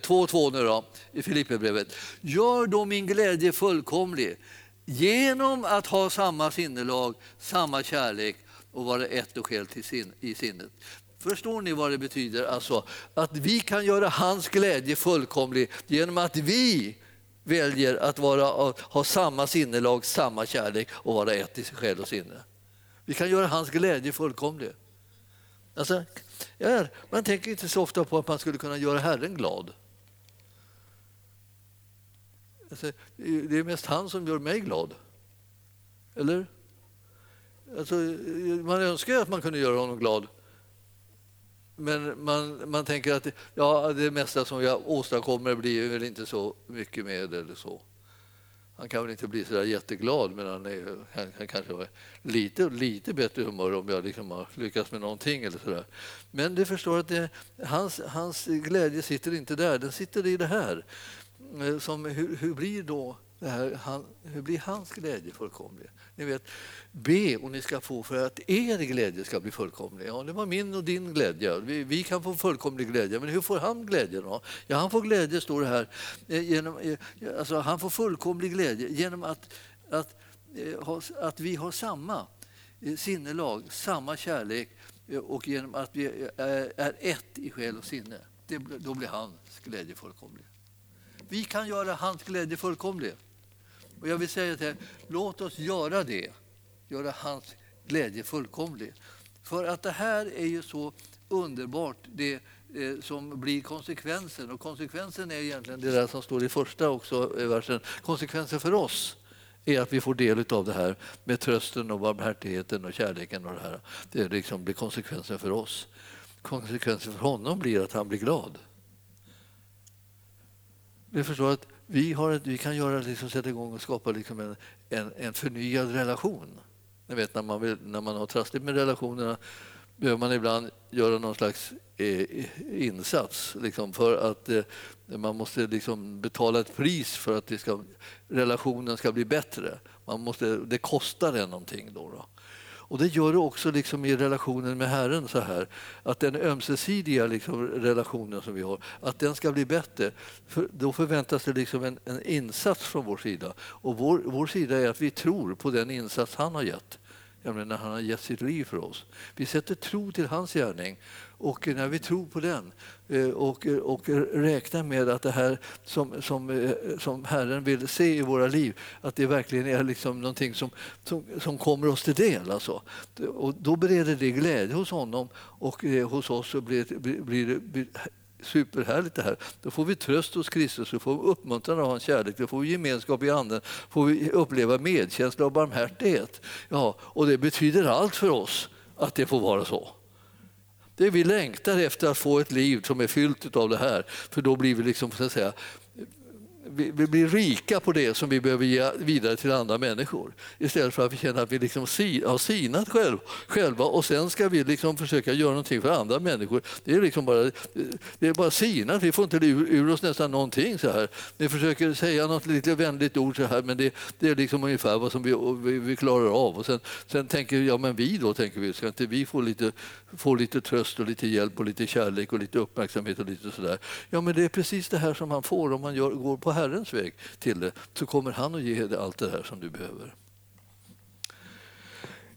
2, 2 nu då, i Filipperbrevet. Gör då min glädje fullkomlig genom att ha samma sinnelag, samma kärlek och vara ett och helt i sinnet. Förstår ni vad det betyder? Alltså, att vi kan göra hans glädje fullkomlig genom att vi väljer att vara, ha samma sinnelag, samma kärlek och vara ett i själ och sinne. Vi kan göra hans glädje fullkomlig. Alltså, ja, man tänker inte så ofta på att man skulle kunna göra Herren glad. Alltså, det är mest han som gör mig glad. Eller? Alltså, man önskar att man kunde göra honom glad. Men man, man tänker att ja, det mesta som jag åstadkommer blir väl inte så mycket med eller så. Han kan väl inte bli så där jätteglad, men han, är, han, han kanske har lite, lite bättre humör om jag liksom har lyckats med någonting. Eller så där. Men du förstår att det, hans, hans glädje sitter inte där, den sitter i det här. Eh, som, hur, hur blir då här, han, hur blir hans glädje fullkomlig? Ni vet, be och ni ska få för att er glädje ska bli fullkomlig. Ja, det var min och din glädje. Vi, vi kan få fullkomlig glädje, men hur får han glädje då? Ja, han får glädje, står det här, eh, genom, eh, alltså, han får fullkomlig glädje genom att, att, eh, att vi har samma sinnelag, samma kärlek och genom att vi är ett i själ och sinne. Det, då blir hans glädje fullkomlig. Vi kan göra hans glädje fullkomlig. Och jag vill säga till er, låt oss göra det. Göra hans glädje fullkomlig. För att det här är ju så underbart, det eh, som blir konsekvensen. Och konsekvensen är egentligen det där som står i första också, eh, versen. Konsekvensen för oss är att vi får del av det här med trösten och barmhärtigheten och kärleken. Och det här. Det liksom blir konsekvensen för oss. Konsekvensen för honom blir att han blir glad. Vi förstår att vi, har vi kan göra, liksom, sätta igång och skapa liksom en, en, en förnyad relation. Ni vet, när, man vill, när man har trassligt med relationerna behöver man ibland göra någon slags eh, insats liksom, för att eh, man måste liksom betala ett pris för att det ska, relationen ska bli bättre. Man måste, det kostar en någonting. Då, då. Och det gör det också liksom i relationen med Herren. så här Att den ömsesidiga liksom relationen som vi har, att den ska bli bättre. För då förväntas det liksom en, en insats från vår sida. Och vår, vår sida är att vi tror på den insats han har gett när han har gett sitt liv för oss. Vi sätter tro till hans gärning och när vi tror på den eh, och, och räknar med att det här som, som, eh, som Herren vill se i våra liv, att det verkligen är liksom någonting som, som, som kommer oss till del. Alltså. Och då bereder det glädje hos honom och eh, hos oss så blir, blir, blir, blir superhärligt det här. Då får vi tröst hos Kristus, då får vi uppmuntran av hans kärlek, då får vi gemenskap i anden, får vi uppleva medkänsla och barmhärtighet. Ja, och det betyder allt för oss att det får vara så. Det vi längtar efter att få ett liv som är fyllt av det här, för då blir vi liksom, så att säga, vi, vi blir rika på det som vi behöver ge vidare till andra människor. Istället för att vi känner att vi liksom si, har sinat själv, själva och sen ska vi liksom försöka göra någonting för andra människor. Det är, liksom bara, det är bara sinat, vi får inte ur, ur oss nästan någonting. så här. Vi försöker säga något lite vänligt ord så här, men det, det är liksom ungefär vad som vi, vi, vi, klarar av. Och sen, sen tänker vi, ja men vi då, tänker vi, ska inte vi få lite, få lite tröst och lite hjälp och lite kärlek och lite uppmärksamhet och lite sådär. Ja men det är precis det här som man får om man gör, går på Herrens väg till det, så kommer han att ge dig allt det här som du behöver.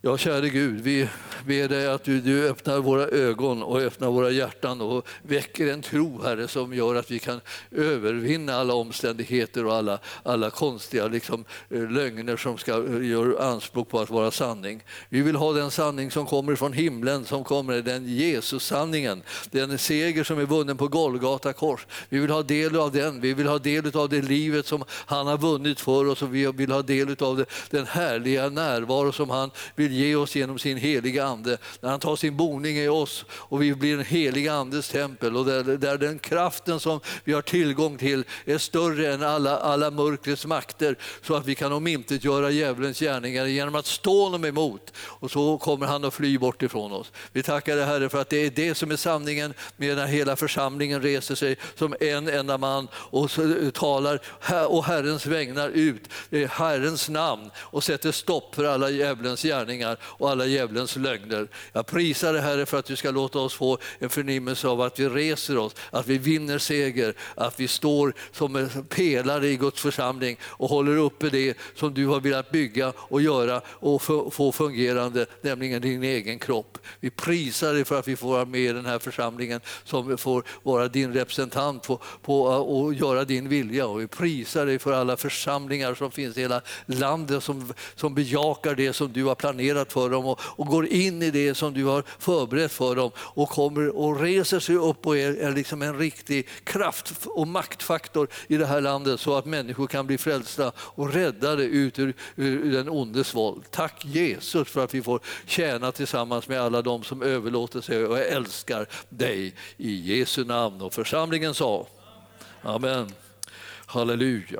Ja, käre Gud, vi ber dig att du, du öppnar våra ögon och öppnar våra hjärtan och väcker en tro, Herre, som gör att vi kan övervinna alla omständigheter och alla, alla konstiga liksom, eh, lögner som ska eh, göra anspråk på att vara sanning. Vi vill ha den sanning som kommer från himlen, som kommer den Jesus-sanningen, den seger som är vunnen på Golgata kors. Vi vill ha del av den, vi vill ha del av det livet som han har vunnit för oss och vi vill ha del av den härliga närvaro som han vill ge oss genom sin heliga Ande. När han tar sin boning i oss och vi blir en helig Andes tempel och där, där den kraften som vi har tillgång till är större än alla, alla mörkrets makter så att vi kan omintetgöra djävulens gärningar genom att stå honom emot. Och så kommer han att fly bort ifrån oss. Vi tackar dig Herre för att det är det som är sanningen medan hela församlingen reser sig som en enda man och talar och Herrens vägnar ut Herrens namn och sätter stopp för alla djävulens gärningar och alla djävulens lögner. Jag prisar dig Herre för att du ska låta oss få en förnimmelse av att vi reser oss, att vi vinner seger, att vi står som en pelare i Guds församling och håller uppe det som du har velat bygga och göra och få fungerande, nämligen din egen kropp. Vi prisar dig för att vi får vara med i den här församlingen som får vara din representant på, på, och göra din vilja. Och vi prisar dig för alla församlingar som finns i hela landet som, som bejakar det som du har planerat för dem och, och går in i det som du har förberett för dem och kommer och reser sig upp och är, är liksom en riktig kraft och maktfaktor i det här landet så att människor kan bli frälsta och räddade ut ur, ur den ondes våld. Tack Jesus för att vi får tjäna tillsammans med alla de som överlåter sig och älskar dig i Jesu namn. Och församlingen sa Amen. Halleluja.